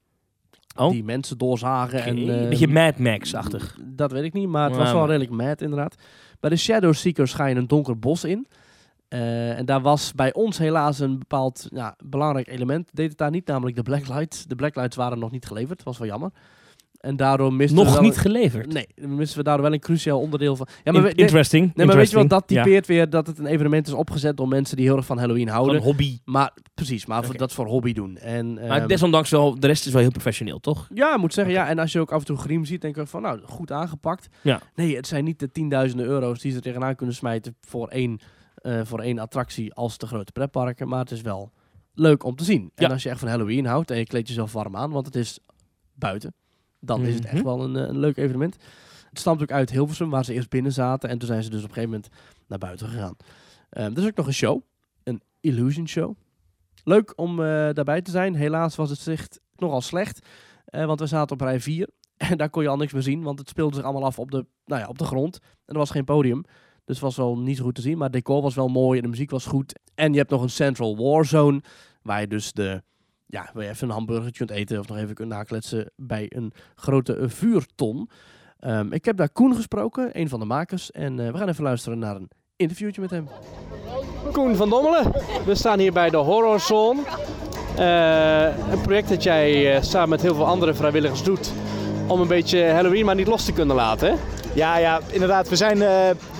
Oh. Die mensen doorzagen. En, een eh, beetje Mad Max-achtig. dat weet ik niet, maar het Ja, was wel maar- redelijk mad inderdaad. Bij de Shadow Seekers ga je een donker bos in. Eh, en daar was bij ons helaas een bepaald ja, belangrijk element. Deed het daar niet, namelijk de blacklights. De blacklights waren nog niet geleverd, was wel jammer. En daardoor misten we Nog wel niet een- geleverd. Nee, misten we daardoor wel een cruciaal onderdeel van. Ja, In- maar, we- nee, interesting. nee, maar weet je wat, dat typeert weer dat het een evenement is opgezet door mensen die heel erg van Halloween houden. Gewoon hobby. Maar precies, maar voor, dat voor hobby doen. En, Maar ehm, desondanks wel, de rest is wel heel professioneel, toch? ja, ik moet zeggen, ja. En als je ook af en toe griem ziet, denk ik van, nou, goed aangepakt. Ja. Nee, het zijn niet de tienduizenden euro's die ze er tegenaan kunnen smijten voor één, eh, voor één attractie als de grote pretparken. Maar het is wel leuk om te zien. Ja. En als je echt van Halloween houdt en je kleedt jezelf warm aan, want het is buiten, dan is het echt Mhm. wel een, eh, een leuk evenement. Het stamt ook uit Hilversum, waar ze eerst binnen zaten. En toen zijn ze dus op een gegeven moment naar buiten gegaan. Ehm, er is ook nog een show, een Illusion Show. Leuk om eh, daarbij te zijn. Helaas was het zicht nogal slecht. eh, want we zaten op rij 4. En daar kon je al niks meer zien. Want het speelde zich allemaal af op de, nou ja, op de grond. En er was geen podium. Dus het was wel niet zo goed te zien. Maar het decor was wel mooi. En de muziek was goed. En je hebt nog een Central War Zone. Waar je dus de... Ja, waar je even een hamburgertje kunt eten. Of nog even kunt nakletsen bij een grote vuurton. Ehm, ik heb daar Koen gesproken. Een van de makers. En eh, we gaan even luisteren naar een interviewtje met hem. Koen van Dommelen. We staan hier bij de Horror Zone. Eh, een project dat jij eh, samen met heel veel andere vrijwilligers doet. Om een beetje Halloween maar niet los te kunnen laten. Hè? Ja, ja, inderdaad. We zijn eh,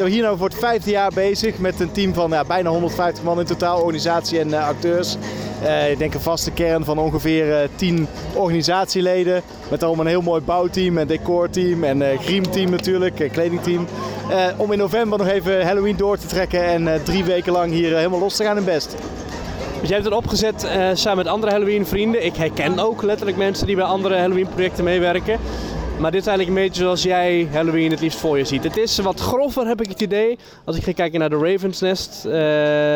hier nou voor het vijfde jaar bezig met een team van ja, bijna 150 man in totaal, organisatie en eh, acteurs. Eh, ik denk een vaste kern van ongeveer eh 10 organisatieleden. Met daarom een heel mooi bouwteam en decorteam en eh griemteam natuurlijk, kledingteam. Om in november nog even Halloween door te trekken en drie weken lang hier helemaal los te gaan in best. Dus jij hebt het opgezet samen met andere Halloween vrienden. Ik herken ook letterlijk mensen die bij andere Halloween projecten meewerken. Maar dit is eigenlijk een beetje zoals jij Halloween het liefst voor je ziet. Het is wat grover, heb ik het idee. Als ik ga kijken naar de Ravens Nest, eh,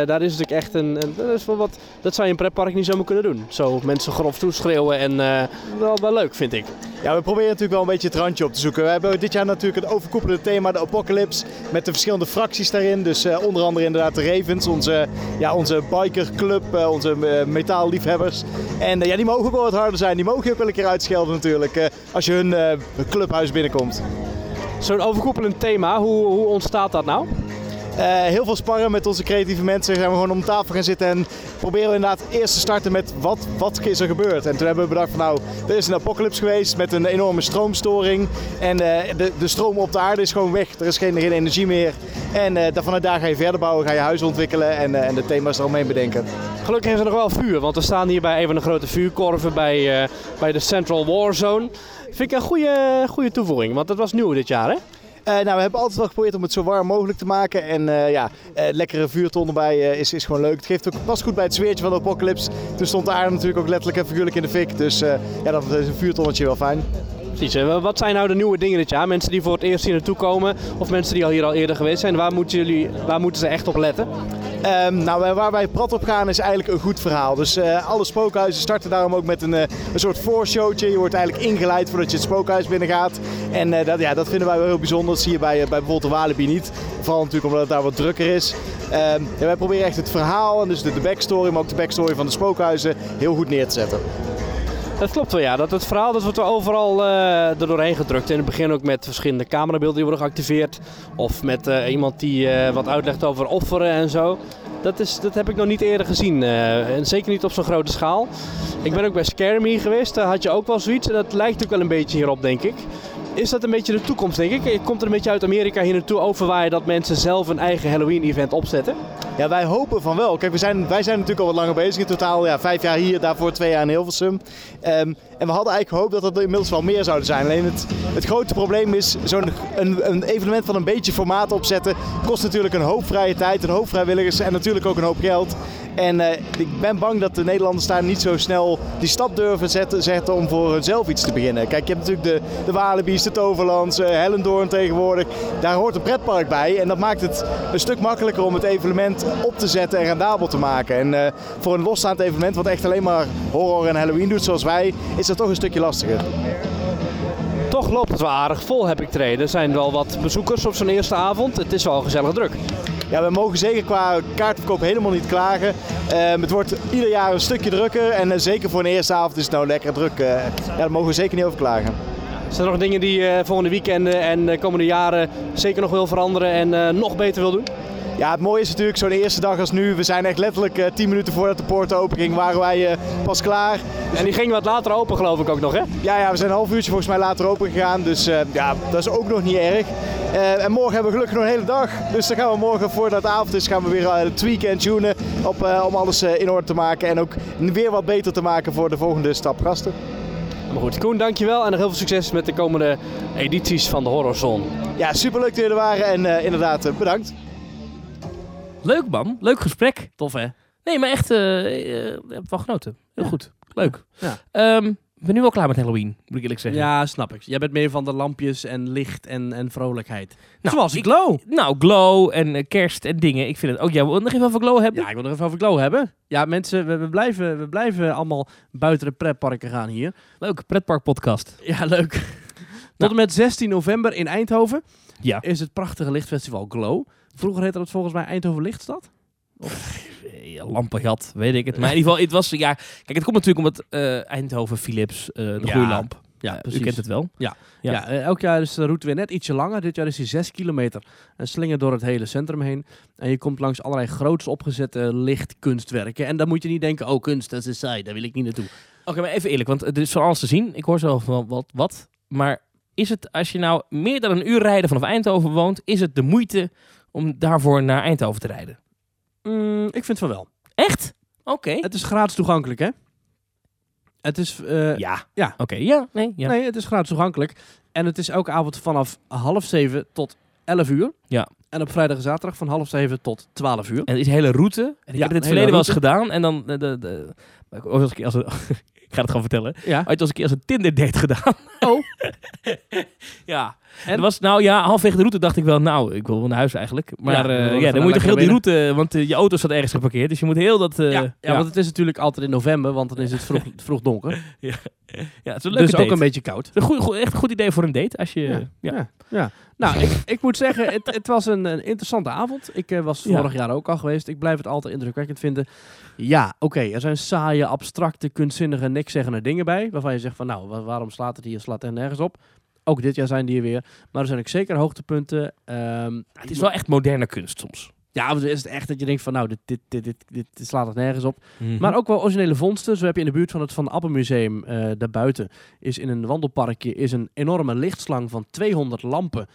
daar is natuurlijk echt een, dat, is wat, dat zou je in een pretpark niet zomaar kunnen doen. Zo mensen grof toeschreeuwen en eh, wel, wel leuk vind ik. Ja, we proberen natuurlijk wel een beetje het randje op te zoeken. We hebben dit jaar natuurlijk het overkoepelende thema, de Apocalypse, met de verschillende fracties daarin. Dus eh, onder andere inderdaad de Ravens, onze, ja, onze bikerclub, onze eh, metaalliefhebbers. En ja, die mogen ook wel wat harder zijn. Die mogen je ook wel een keer uitschelden natuurlijk, als je hun eh, clubhuis binnenkomt. Zo'n overkoepelend thema, hoe, hoe ontstaat dat nou? Eh, heel veel sparren met onze creatieve mensen. Zijn we gewoon om tafel gaan zitten en proberen we inderdaad eerst te starten met wat, wat is er gebeurd. En toen hebben we bedacht van nou, er is een apocalypse geweest met een enorme stroomstoring. En eh, de, de stroom op de aarde is gewoon weg. Er is geen, geen energie meer. En daar- vanuit daar ga je verder bouwen, ga je huis ontwikkelen en, en de thema's eromheen bedenken. Gelukkig is er nog wel vuur, want we staan hier bij een van de grote vuurkorven bij, bij de Central War Zone. Vind ik een goede, goede toevoeging, want dat was nieuw dit jaar hè? Eh, nou, we hebben altijd wel geprobeerd om het zo warm mogelijk te maken. En eh, ja, eh, lekkere vuurton erbij is, is gewoon leuk. Het geeft ook pas goed bij het zweertje van de apocalypse. Toen stond de aarde natuurlijk ook letterlijk en figuurlijk in de fik. Dus ja, dat is een vuurtonnetje wel fijn. Precies, hè. wat zijn nou de nieuwe dingen dit jaar? Mensen die voor het eerst hier naartoe komen of mensen die al hier al eerder geweest zijn, waar moeten, jullie, waar moeten ze echt op letten? Ehm, nou, waar- waar wij prat op gaan is eigenlijk een goed verhaal. Dus eh, alle spookhuizen starten daarom ook met een, eh, een soort voorshowtje. Je wordt eigenlijk ingeleid voordat je het spookhuis binnengaat. En eh, dat, ja, dat vinden wij wel heel bijzonder. Dat zie je bij, eh, bij bijvoorbeeld de Walibi niet. Vooral natuurlijk omdat het daar wat drukker is. Ja, wij proberen echt het verhaal en dus de, de backstory, maar ook de backstory van de spookhuizen heel goed neer te zetten. Dat klopt wel ja, dat het verhaal dat wordt er overal eh er doorheen gedrukt. In het begin ook met verschillende camerabeelden die worden geactiveerd. Of met eh, iemand die eh, wat uitlegt over offeren en zo. Dat, is, dat heb ik nog niet eerder gezien. en zeker niet op zo'n grote schaal. Ik ben ook bij Scare Me geweest, daar had je ook wel zoiets. En dat lijkt ook wel een beetje hierop denk ik. Is dat een beetje de toekomst, denk ik? Je komt er een beetje uit Amerika hier naartoe overwaaien dat mensen zelf een eigen Halloween-event opzetten. Ja, wij hopen van wel. Kijk, we zijn, wij zijn natuurlijk al wat langer bezig. In totaal ja, vijf jaar hier, daarvoor twee jaar in Hilversum. Ehm, en we hadden eigenlijk gehoopt dat er inmiddels wel meer zouden zijn. Alleen het, het grote probleem is, zo'n een, een evenement van een beetje formaat opzetten... kost natuurlijk een hoop vrije tijd, een hoop vrijwilligers en natuurlijk ook een hoop geld. En eh, ik ben bang dat de Nederlanders daar niet zo snel die stap durven zetten, zetten om voor hunzelf iets te beginnen. Kijk, je hebt natuurlijk de, de Walibi's, de Toverlands, eh, Hellendoorn tegenwoordig. Daar hoort een pretpark bij en dat maakt het een stuk makkelijker om het evenement op te zetten en rendabel te maken. En eh, voor een losstaand evenement wat echt alleen maar horror en Halloween doet zoals wij, is dat toch een stukje lastiger. Toch loopt het wel aardig vol, heb ik treden. Er zijn wel wat bezoekers op zo'n eerste avond. Het is wel gezellig druk. Ja, we mogen zeker qua kaartverkoop helemaal niet klagen. Ehm, het wordt ieder jaar een stukje drukker en eh, zeker voor een eerste avond is het nou lekker druk. Eh, ja, daar mogen we zeker niet over klagen. Zijn er nog dingen die je volgende weekenden en de komende jaren zeker nog wil veranderen en eh, nog beter wil doen? Ja, het mooie is natuurlijk zo'n eerste dag als nu. We zijn echt letterlijk eh 10 minuten voordat de poorten open ging, waren wij eh, pas klaar. En die ging wat later open, geloof ik ook nog, hè? Ja, ja, we zijn een half uurtje volgens mij later open gegaan. Dus eh, ja, dat is ook nog niet erg. Eh, en morgen hebben we gelukkig nog een hele dag. Dus dan gaan we morgen, voordat het avond is, gaan we weer eh, tweaken en tunen. Op, eh, om alles eh, in orde te maken. En ook weer wat beter te maken voor de volgende stap gasten. Maar goed, Koen, dankjewel en nog heel veel succes met de komende edities van de Horrorzone. Ja, superleuk dat jullie er waren. En eh, inderdaad, eh, bedankt. Leuk man, leuk gesprek. Tof hè? Nee, maar echt, ik heb wel genoten. Heel goed, leuk. Ja. Ik ben nu wel klaar met Halloween, moet ik eerlijk zeggen. Ja, snap ik. Jij bent meer van de lampjes en licht en, en vrolijkheid. Nou, Zoals ik- Glow. Nou, glow en kerst en dingen. Ik vind het ook. Jij wil nog even over glow hebben? Ja, ik wil nog even over Glow hebben. Ja, mensen, we, we, blijven, we blijven allemaal buiten de pretparken gaan hier. Leuk, pretpark podcast. Ja, leuk. Tot en met 16 november in Eindhoven Ja. is het prachtige lichtfestival Glow. Vroeger heette dat volgens mij Eindhoven Lichtstad. Ja, lampenjat, weet ik het. Maar in ieder geval, het was, ja, kijk, het komt natuurlijk omdat eh, Eindhoven Philips, eh, de Ja, gloeilamp. Ja, Eh, u kent het wel. Ja, Ja. eh, elk jaar is de route weer net ietsje langer. Dit jaar is hij 6 kilometer. Een slinger door het hele centrum heen. En je komt langs allerlei groots opgezette lichtkunstwerken. En dan moet je niet denken, oh kunst, dat is saai, daar wil ik niet naartoe. Oké, maar even eerlijk, want er is van alles te zien. Ik hoor zelf wel wat, wat. Maar is het, als je nou meer dan een uur rijden vanaf Eindhoven woont, is het de moeite om daarvoor naar Eindhoven te rijden? Mm, ik vind van wel. Echt? Oké. Het is gratis toegankelijk, hè? Het is... eh, Ja. ja. Oké, ja, nee, ja. Nee, het is gratis toegankelijk. En het is elke avond vanaf half zeven tot 11 uur. Ja. En op vrijdag en zaterdag van half zeven tot 12 uur. En is hele route. En ik Ja, heb het in het een verleden wel eens gedaan. En dan... De, de, de, maar ook als keer als een, ik ga het gewoon vertellen. Ja. Ooit als een keer als een Tinder date gedaan. Oh. ja. En? En was, nou ja, halfwege de route dacht ik wel, nou, ik wil wel naar huis eigenlijk. Maar Ja, ja, ja dan moet je toch heel die route, want eh, je auto staat ergens geparkeerd. Dus je moet heel dat... eh, ja, ja, want het is natuurlijk altijd in november, want dan is het vroeg, vroeg donker. ja, het is een dus date. ook een beetje koud. Een goed, echt een goed idee voor een date. Als je, Ja, ja. ja. ja. Nou, ik, ik moet zeggen, het, het was een, een interessante avond. Ik eh, was Ja. vorig jaar ook al geweest. Ik blijf het altijd indrukwekkend vinden. Ja, oké, er zijn saaie, abstracte, kunstzinnige, nikszeggende dingen bij. Waarvan je zegt van, nou, wa- waarom slaat het hier? Slaat er nergens op. Ook dit jaar zijn die er weer. Maar er zijn ook zeker hoogtepunten. Ehm, Het is wel echt moderne kunst soms. Ja, want is het echt dat je denkt van, nou, dit, dit, dit, dit, slaat er nergens op. Mhm. Maar ook wel originele vondsten. Zo heb je in de buurt van het Van Appen Museum eh daarbuiten is in een wandelparkje is een enorme lichtslang van 200 lampen.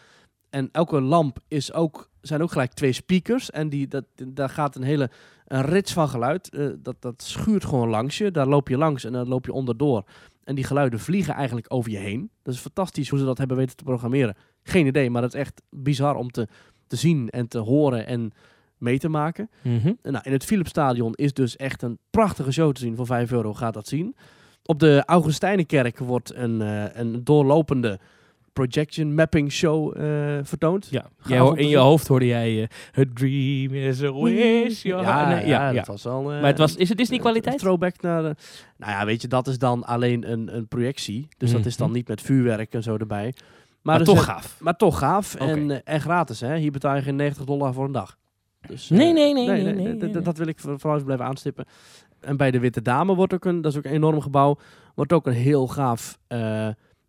En elke lamp is ook, zijn ook gelijk twee speakers. En die, dat, daar gaat een hele een rits van geluid. eh, dat, dat schuurt gewoon langs je. Daar loop je langs en dan loop je onderdoor. En die geluiden vliegen eigenlijk over je heen. Dat is fantastisch hoe ze dat hebben weten te programmeren. Geen idee, maar dat is echt bizar om te, te zien en te horen en mee te maken. Mhm. En Nou, in het Philipsstadion is dus echt een prachtige show te zien. Voor 5 euro gaat dat zien. Op de Augustijnenkerk wordt een, eh, een doorlopende projection mapping show eh, vertoond. Ja, jij in je hoofd hoorde jij eh, A dream is a wish. your ja, heart." Nee, ja, ja, ja. dat was wel... eh, Maar het was, is het Disney kwaliteit? throwback naar de... Nou ja, weet je, dat is dan alleen een, een projectie. Dus dat is dan Mhm. niet met vuurwerk en zo erbij. Maar, er toch zijn- gaaf. Maar toch gaaf en, en gratis. Hè? Hier betaal je geen 90 dollar voor een dag. Dus, Nee, nee, nee, nee, nee. Dat wil ik voor- vooral eens blijven aanstippen. En bij de Witte Dame wordt ook een, dat is ook een enorm gebouw, wordt ook een heel gaaf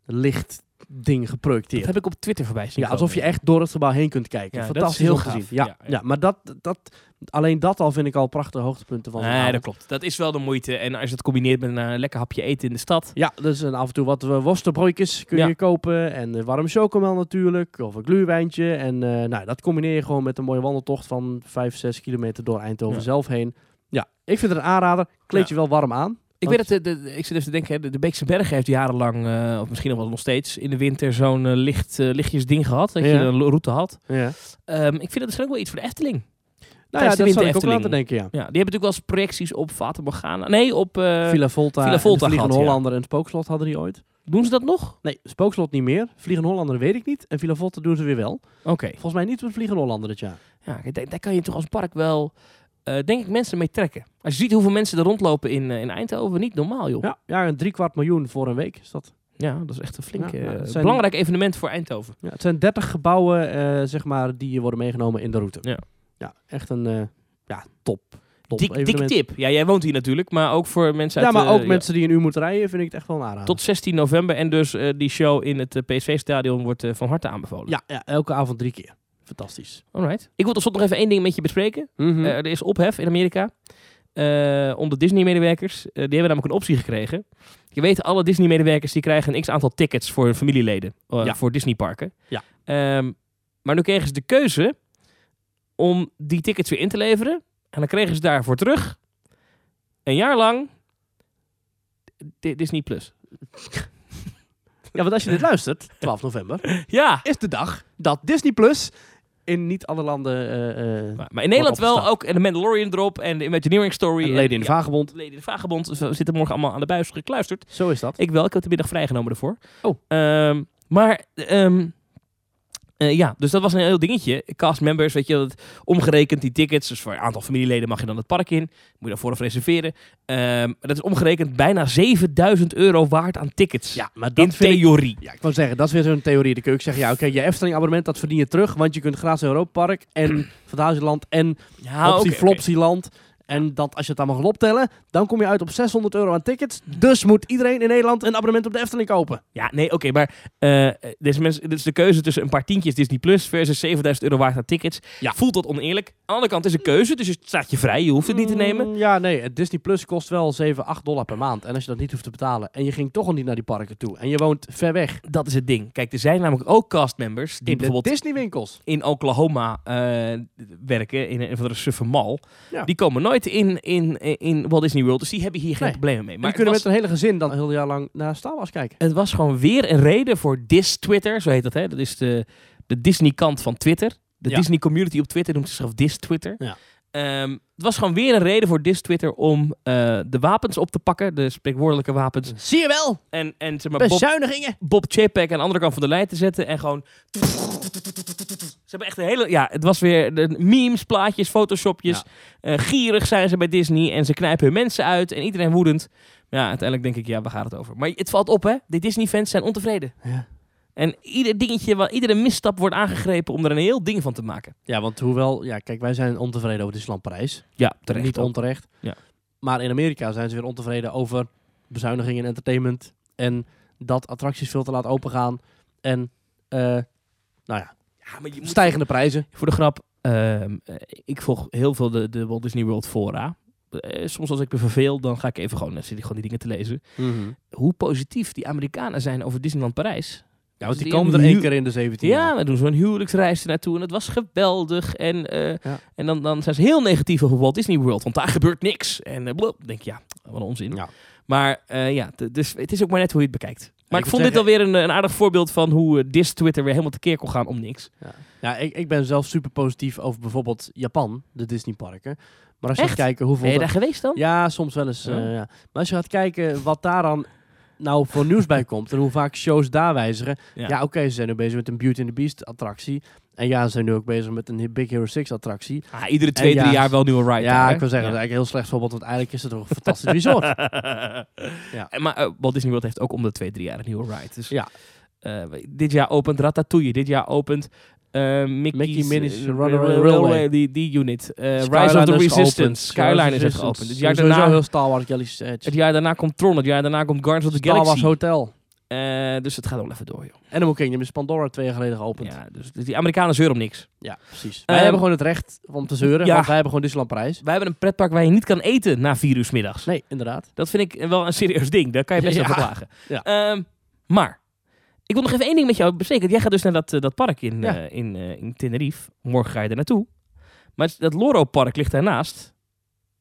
licht ding geprojecteerd. Dat heb ik op Twitter voorbij zien Ja, alsof je echt door het gebouw heen kunt kijken. Ja, dat is Fantastisch heel gaaf. zien. Ja, Ja, maar dat, dat, alleen dat al vind ik al prachtige hoogtepunten van Nee, dat klopt. Dat is wel de moeite. En als je het combineert met een eh, lekker hapje eten in de stad. Ja, dus en af en toe wat uh, worstenbroodjes kun je kopen. En uh, warm chocomel natuurlijk. Of een gluurwijntje. En eh, nou, dat combineer je gewoon met een mooie wandeltocht van 5, 6 kilometer door Eindhoven zelf heen. Ja, ik vind het een aanrader. Kleed je wel warm aan. Ik weet dat de, de- ik zit even te denken, hè, de, de Beekse Bergen heeft jarenlang, eh, of misschien nog wel nog steeds, in de winter zo'n eh, licht, eh, lichtjes ding gehad. Dat je een route had. Ja. Ehm, ik vind dat misschien ook wel iets voor de Efteling. Nou ja, dat zou ik ook laten denken, ja. Ja, die hebben natuurlijk wel eens projecties op Fata Morgana. Nee, op... Villa Volta, Villa Volta de Vliegende ja. Hollander en Spookslot hadden die ooit. Doen ze dat nog? Nee, Spookslot niet meer. Vliegende Hollander weet ik niet. En Villa Volta doen ze weer wel. Oké. Volgens mij niet met Vliegende Hollander dit jaar. Ja, daar, daar kan je toch als park wel, denk ik, mensen mee trekken. Als je ziet hoeveel mensen er rondlopen in, eh, in Eindhoven, niet normaal, joh. Ja. Ja, ja een driekwart miljoen voor een week is dat. dat is echt een flink Ja, ja, eh, zijn- belangrijk evenement voor Eindhoven. Ja, het zijn 30 gebouwen, eh, zeg maar, die worden meegenomen in de route. Ja. Ja, echt een eh, ja, top. top Dik, evenement. tip. Ja, jij woont hier natuurlijk, maar ook voor mensen Ja, uit... maar eh, ook ja, mensen die een uur moeten rijden, vind ik het echt wel een aanrader. Tot 16 november en dus eh, die show in het eh, PSV-stadion wordt eh, van harte aanbevolen. Ja, ja, elke avond drie keer. Fantastisch. Alright. Ik wil tot slot nog even één ding met je bespreken. Mhm. Eh, er is ophef in Amerika eh, om de Disney-medewerkers. Eh, die hebben namelijk een optie gekregen. Je weet, alle Disney-medewerkers die krijgen een x-aantal tickets voor hun familieleden. Ja. Voor Disneyparken. Ja. Ehm, maar nu kregen ze de keuze om die tickets weer in te leveren. En dan kregen ze daarvoor terug een jaar lang Di- Disney Plus. Ja, want als je dit luistert, 12 november, Ja, is de dag dat Disney Plus in niet alle landen... eh, eh, maar, maar in Nederland wel ook en de Mandalorian erop en de Imagineering Story. en in de ja, Vagebond. Lady in de Vagebond. Ze zitten morgen allemaal aan de buis gekluisterd. Zo is dat. Ik wel, ik heb de middag vrijgenomen ervoor. Oh. Ehm, maar, ehm, eh, ja, dus dat was een heel dingetje. Cast members, weet je, dat omgerekend die tickets. Dus voor een aantal familieleden mag je dan het park in. Moet je daarvoor even reserveren. Ehm, dat is omgerekend bijna 7000 euro waard aan tickets. Ja, maar in dat ik... theorie. Ja, ik wou zeggen, dat is weer zo'n theorie. Dan kun je ook zeggen, ja, oké, je Efteling abonnement, dat verdien je terug, want je kunt gratis Europa Park en Fantasieland en Ja, Optie oké, Flopsieland. En dat, als je het allemaal gaat optellen, dan kom je uit op 600 euro aan tickets. Dus moet iedereen in Nederland een abonnement op de Efteling kopen. Ja, nee, oké, maar eh deze mensen, dit is de keuze tussen een paar tientjes Disney Plus versus 7000 euro waard aan tickets. Ja. Voelt dat oneerlijk? Aan de andere kant is een keuze, dus het staat je vrij. Je hoeft het niet te nemen. Mm, Ja, nee, het Disney Plus kost wel 7, 8 dollar per maand. En als je dat niet hoeft te betalen en je ging toch al niet naar die parken toe en je woont ver weg Dat is het ding. Kijk, er zijn namelijk ook castmembers die in de bijvoorbeeld Disney winkels. in Oklahoma eh, werken, in een van de suffe mall. Ja. Die komen nooit in, in, in Walt Disney World, dus die hebben hier geen Nee. problemen mee. Maar die kunnen het, met was, een hele gezin dan een heel jaar lang naar Star Wars kijken. het was gewoon weer een reden voor Dis Twitter, zo heet dat, hè? Dat is de, de Disney-kant van Twitter. De Ja. Disney community op Twitter noemt zichzelf Dis Twitter. Ja. Ehm, het was gewoon weer een reden voor Dis Twitter om eh, de wapens op te pakken, de spreekwoordelijke wapens. Zie je wel, En, en zeg maar, Bob, bezuinigingen. Bob Chapek aan de andere kant van de lijn te zetten en gewoon... Ze hebben echt een hele... Ja, het was weer de memes, plaatjes, photoshopjes. Eh, gierig zijn ze bij Disney en ze knijpen hun mensen uit en iedereen woedend. Ja, uiteindelijk denk ik, ja, waar gaat het over? Maar het valt op, hè. De Disney-fans zijn ontevreden. Ja. En ieder dingetje, iedere misstap wordt aangegrepen om er een heel ding van te maken. Ja, want hoewel, ja, kijk, wij zijn ontevreden over Disneyland Parijs. Ja, terecht. niet ook. onterecht. Ja. Maar in Amerika zijn ze weer ontevreden over bezuinigingen in entertainment. En dat attracties veel te laat opengaan. En, eh, nou ja, Ja, maar je moet- stijgende prijzen. Voor de grap, ehm, eh, ik volg heel veel de, de Walt Disney World fora. Eh, soms als ik me verveel, dan ga ik even gewoon, zit ik gewoon die dingen te lezen. Hoe positief die Amerikanen zijn over Disneyland Parijs. Ja, want die komen er één keer in de 17 Ja, jaar. we doen zo'n huwelijksreis naartoe en het was geweldig. En, eh, Ja. en dan, dan zijn ze heel negatief over Walt Disney World, want daar gebeurt niks. En uh, denk je, ja, wat een onzin. Ja. Maar eh, ja, dus het is ook maar net hoe je het bekijkt. Maar ik vond dit alweer een, een aardig voorbeeld van hoe eh, dis Twitter weer helemaal tekeer kon gaan om niks. Ja, ik, ik ben zelf super positief over bijvoorbeeld Japan, de Disneyparken. Maar als je Echt? gaat kijken hoeveel... Ben je daar geweest dan? Ja, soms wel eens. Ja. eh, ja. Maar als je gaat kijken wat daar dan nou voor nieuws bij komt en hoe vaak shows daar wijzigen. Ja. Ja, oké, ze zijn nu bezig met een Beauty and the Beast attractie. En ja, ze zijn nu ook bezig met een Big Hero 6 attractie. Ah, iedere twee, ja, drie jaar wel nieuwe ride. ja, daar, ik wil zeggen, dat is eigenlijk een heel slecht voorbeeld, want eigenlijk is het toch een fantastisch resort. Ja. En Maar eh, Walt Disney World heeft ook om de twee, drie jaar een nieuwe ride. Dus, Ja. eh, dit jaar opent Ratatouille. Dit jaar opent eh Mickey's, Mickey eh, Runaway Railway, Railway. die, die unit. Eh, Rise of the is Resistance. Skyline is echt geopend. Het jaar, daarna, heel Star Wars Galaxy's Edge. het jaar daarna komt Tron. Het jaar daarna komt Guardians of the Star Wars Galaxy. Hotel. Eh, dus het gaat wel even door, joh. Animal Kingdom is Pandora twee jaar geleden geopend. Ja, Ja, dus, die Amerikanen zeuren om niks. precies. Wij Ehm, hebben gewoon het recht om te zeuren, ja. want wij hebben gewoon Disneyland Parijs. Wij hebben een pretpark waar je niet kan eten na vier uur 's middags. Nee, inderdaad. Dat vind ik wel een serieus ding. Daar kan je best Ja. over klagen. Ja. Ehm, maar, ik wil nog even één ding met jou bespreken. Jij gaat dus naar dat, eh, dat park in, Ja. eh, in, eh, in Tenerife. Morgen ga je er naartoe. Maar dat Loro-park ligt daarnaast.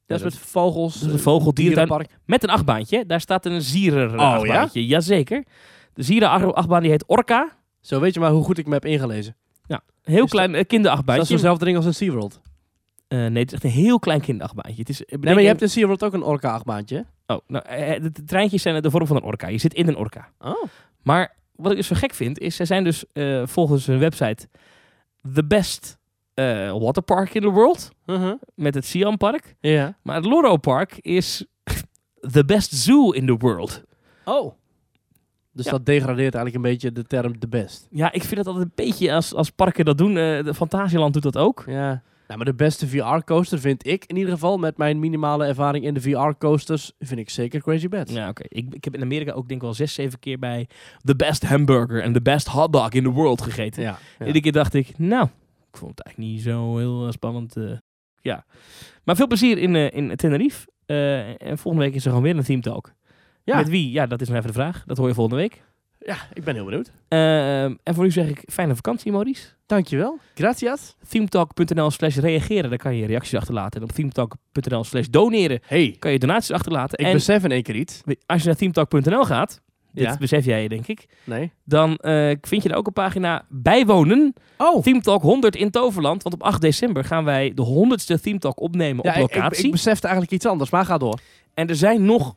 Dat is met vogels. Dat een eh, vogeldierentuin. dierenpark. Met een achtbaantje. Daar staat een zieren Oh, achtbaantje. Jazeker. De zieren ach- achtbaan die heet Orca. Zo weet je maar hoe goed ik me heb ingelezen. Heel Is klein eh, Dat is kinderachtbaantje. dezelfde ding als een SeaWorld. Eh, nee, het is echt een heel klein kinderachtbaantje. Het is, Nee, maar je een- hebt in SeaWorld ook een orka-achtbaantje. Oh, nou, de, de treintjes zijn de vorm van een orka. Je zit in een orka. Oh. Maar wat ik dus zo gek vind, is zij zijn dus eh, volgens hun website the best eh, waterpark in the world. Met het Siam Park. Ja. Maar het Loro Park is the best zoo in the world. Oh. Dus Ja. dat degradeert eigenlijk een beetje de term de best. Ja, ik vind het altijd een beetje als, als parken dat doen. eh de Fantasieland doet dat ook. Ja. Nou, maar de beste VR-coaster vind ik in ieder geval, met mijn minimale ervaring in de VR-coasters, vind ik zeker Crazy Bad. Ja, oké. Ik, ik heb in Amerika ook denk ik wel zes, zeven keer bij the best hamburger en the best hotdog in the world gegeten. Ja. ja. Iedere keer dacht ik, nou, ik vond het eigenlijk niet zo heel eh, spannend. eh, ja. Maar veel plezier in, eh, in Tenerife. En volgende week is er gewoon weer een Team Talk. Ja. Met wie? Ja, dat is nog even de vraag. Dat hoor je volgende week. Ja, ik ben heel benieuwd. Eh, en voor nu zeg ik fijne vakantie, Maurice. Dankjewel. Gracias. Themetalk.nl slash reageren, daar kan je reacties achterlaten. En op themetalk.nl slash doneren Hey, kan je donaties achterlaten. ik en besef in één keer iets. als je naar themetalk.nl gaat, dit Ja. besef jij denk ik, Nee. dan eh, vind je daar ook een pagina bijwonen. Oh. Theme Talk 100 in Toverland. Want op 8 december gaan wij de 100ste Theme Talk opnemen Ja, op ik, ik, locatie. ik besefte eigenlijk iets anders, maar ga door. En er zijn nog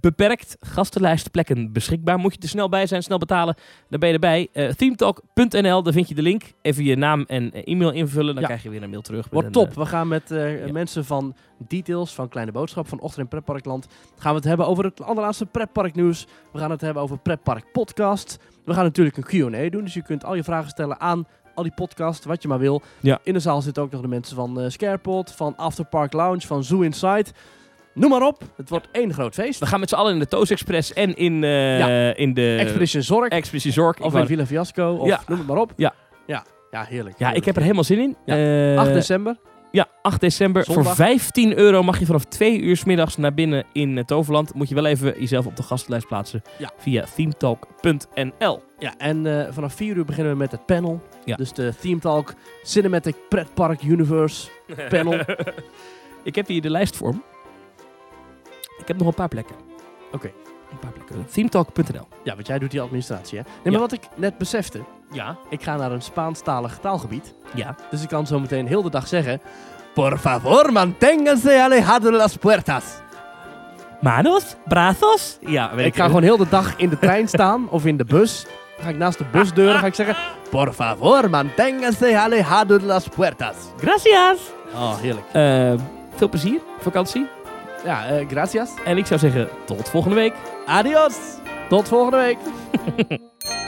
beperkt gastenlijstplekken beschikbaar. Moet je er snel bij zijn, snel betalen. Dan ben je erbij. Eh themetalk.nl, daar vind je de link. Even je naam en eh, e-mail invullen. Dan Ja. krijg je weer een mail terug. Wordt top. eh, We gaan met ja. mensen van Details, van Kleine Boodschap, van Ochter in Pretparkland, gaan we het hebben over het allerlaatste pretpark nieuws. We gaan het hebben over Pretpark Podcast. We gaan natuurlijk een Q&A doen, dus je kunt al je vragen stellen aan al die podcasts, wat je maar wil. Ja. In de zaal zitten ook nog de mensen van Scarepot, van Afterpark Lounge, van Zoo Inside. Noem maar op. Het wordt één groot feest. we gaan met z'n allen in de Toos Express en in, eh, Ja. in de Expedition Zorg. Expedition Zorg. Of in Villa Fiasco. Of Ja. noem het maar op. Ja. Ja, ja heerlijk. ja, ik heb er helemaal zin in. Ja. Eh, 8 december. Ja, 8 december. Zondag. Voor 15 euro mag je vanaf 2 uur 's middags naar binnen in eh, Toverland. Moet je wel even jezelf op de gastenlijst plaatsen Ja. via themetalk.nl. Ja, en eh, vanaf 4 uur beginnen we met het panel. Ja. Dus de Theme Talk Cinematic Pretpark Universe panel. Ik heb hier de lijst voor me. Ik heb nog een paar plekken. Oké. Een paar plekken. Themetalk.nl. Ja, want jij doet die administratie, hè? Nee, Ja. maar wat ik net besefte. Ja. Ik ga naar een Spaanstalig taalgebied. Ja. Dus ik kan zo meteen heel de dag zeggen... Por favor, manténganse alejado de las puertas. Manos? Brazos? Ja, weet Ik ga gewoon heel de dag in de trein staan of in de bus. Dan ga ik naast de busdeur ga ik zeggen... Por favor, manténganse alejado de las puertas. Gracias. Oh, heerlijk. Eh, veel plezier, vakantie. Ja, eh, gracias. En ik zou zeggen, tot volgende week. Adios. Tot volgende week.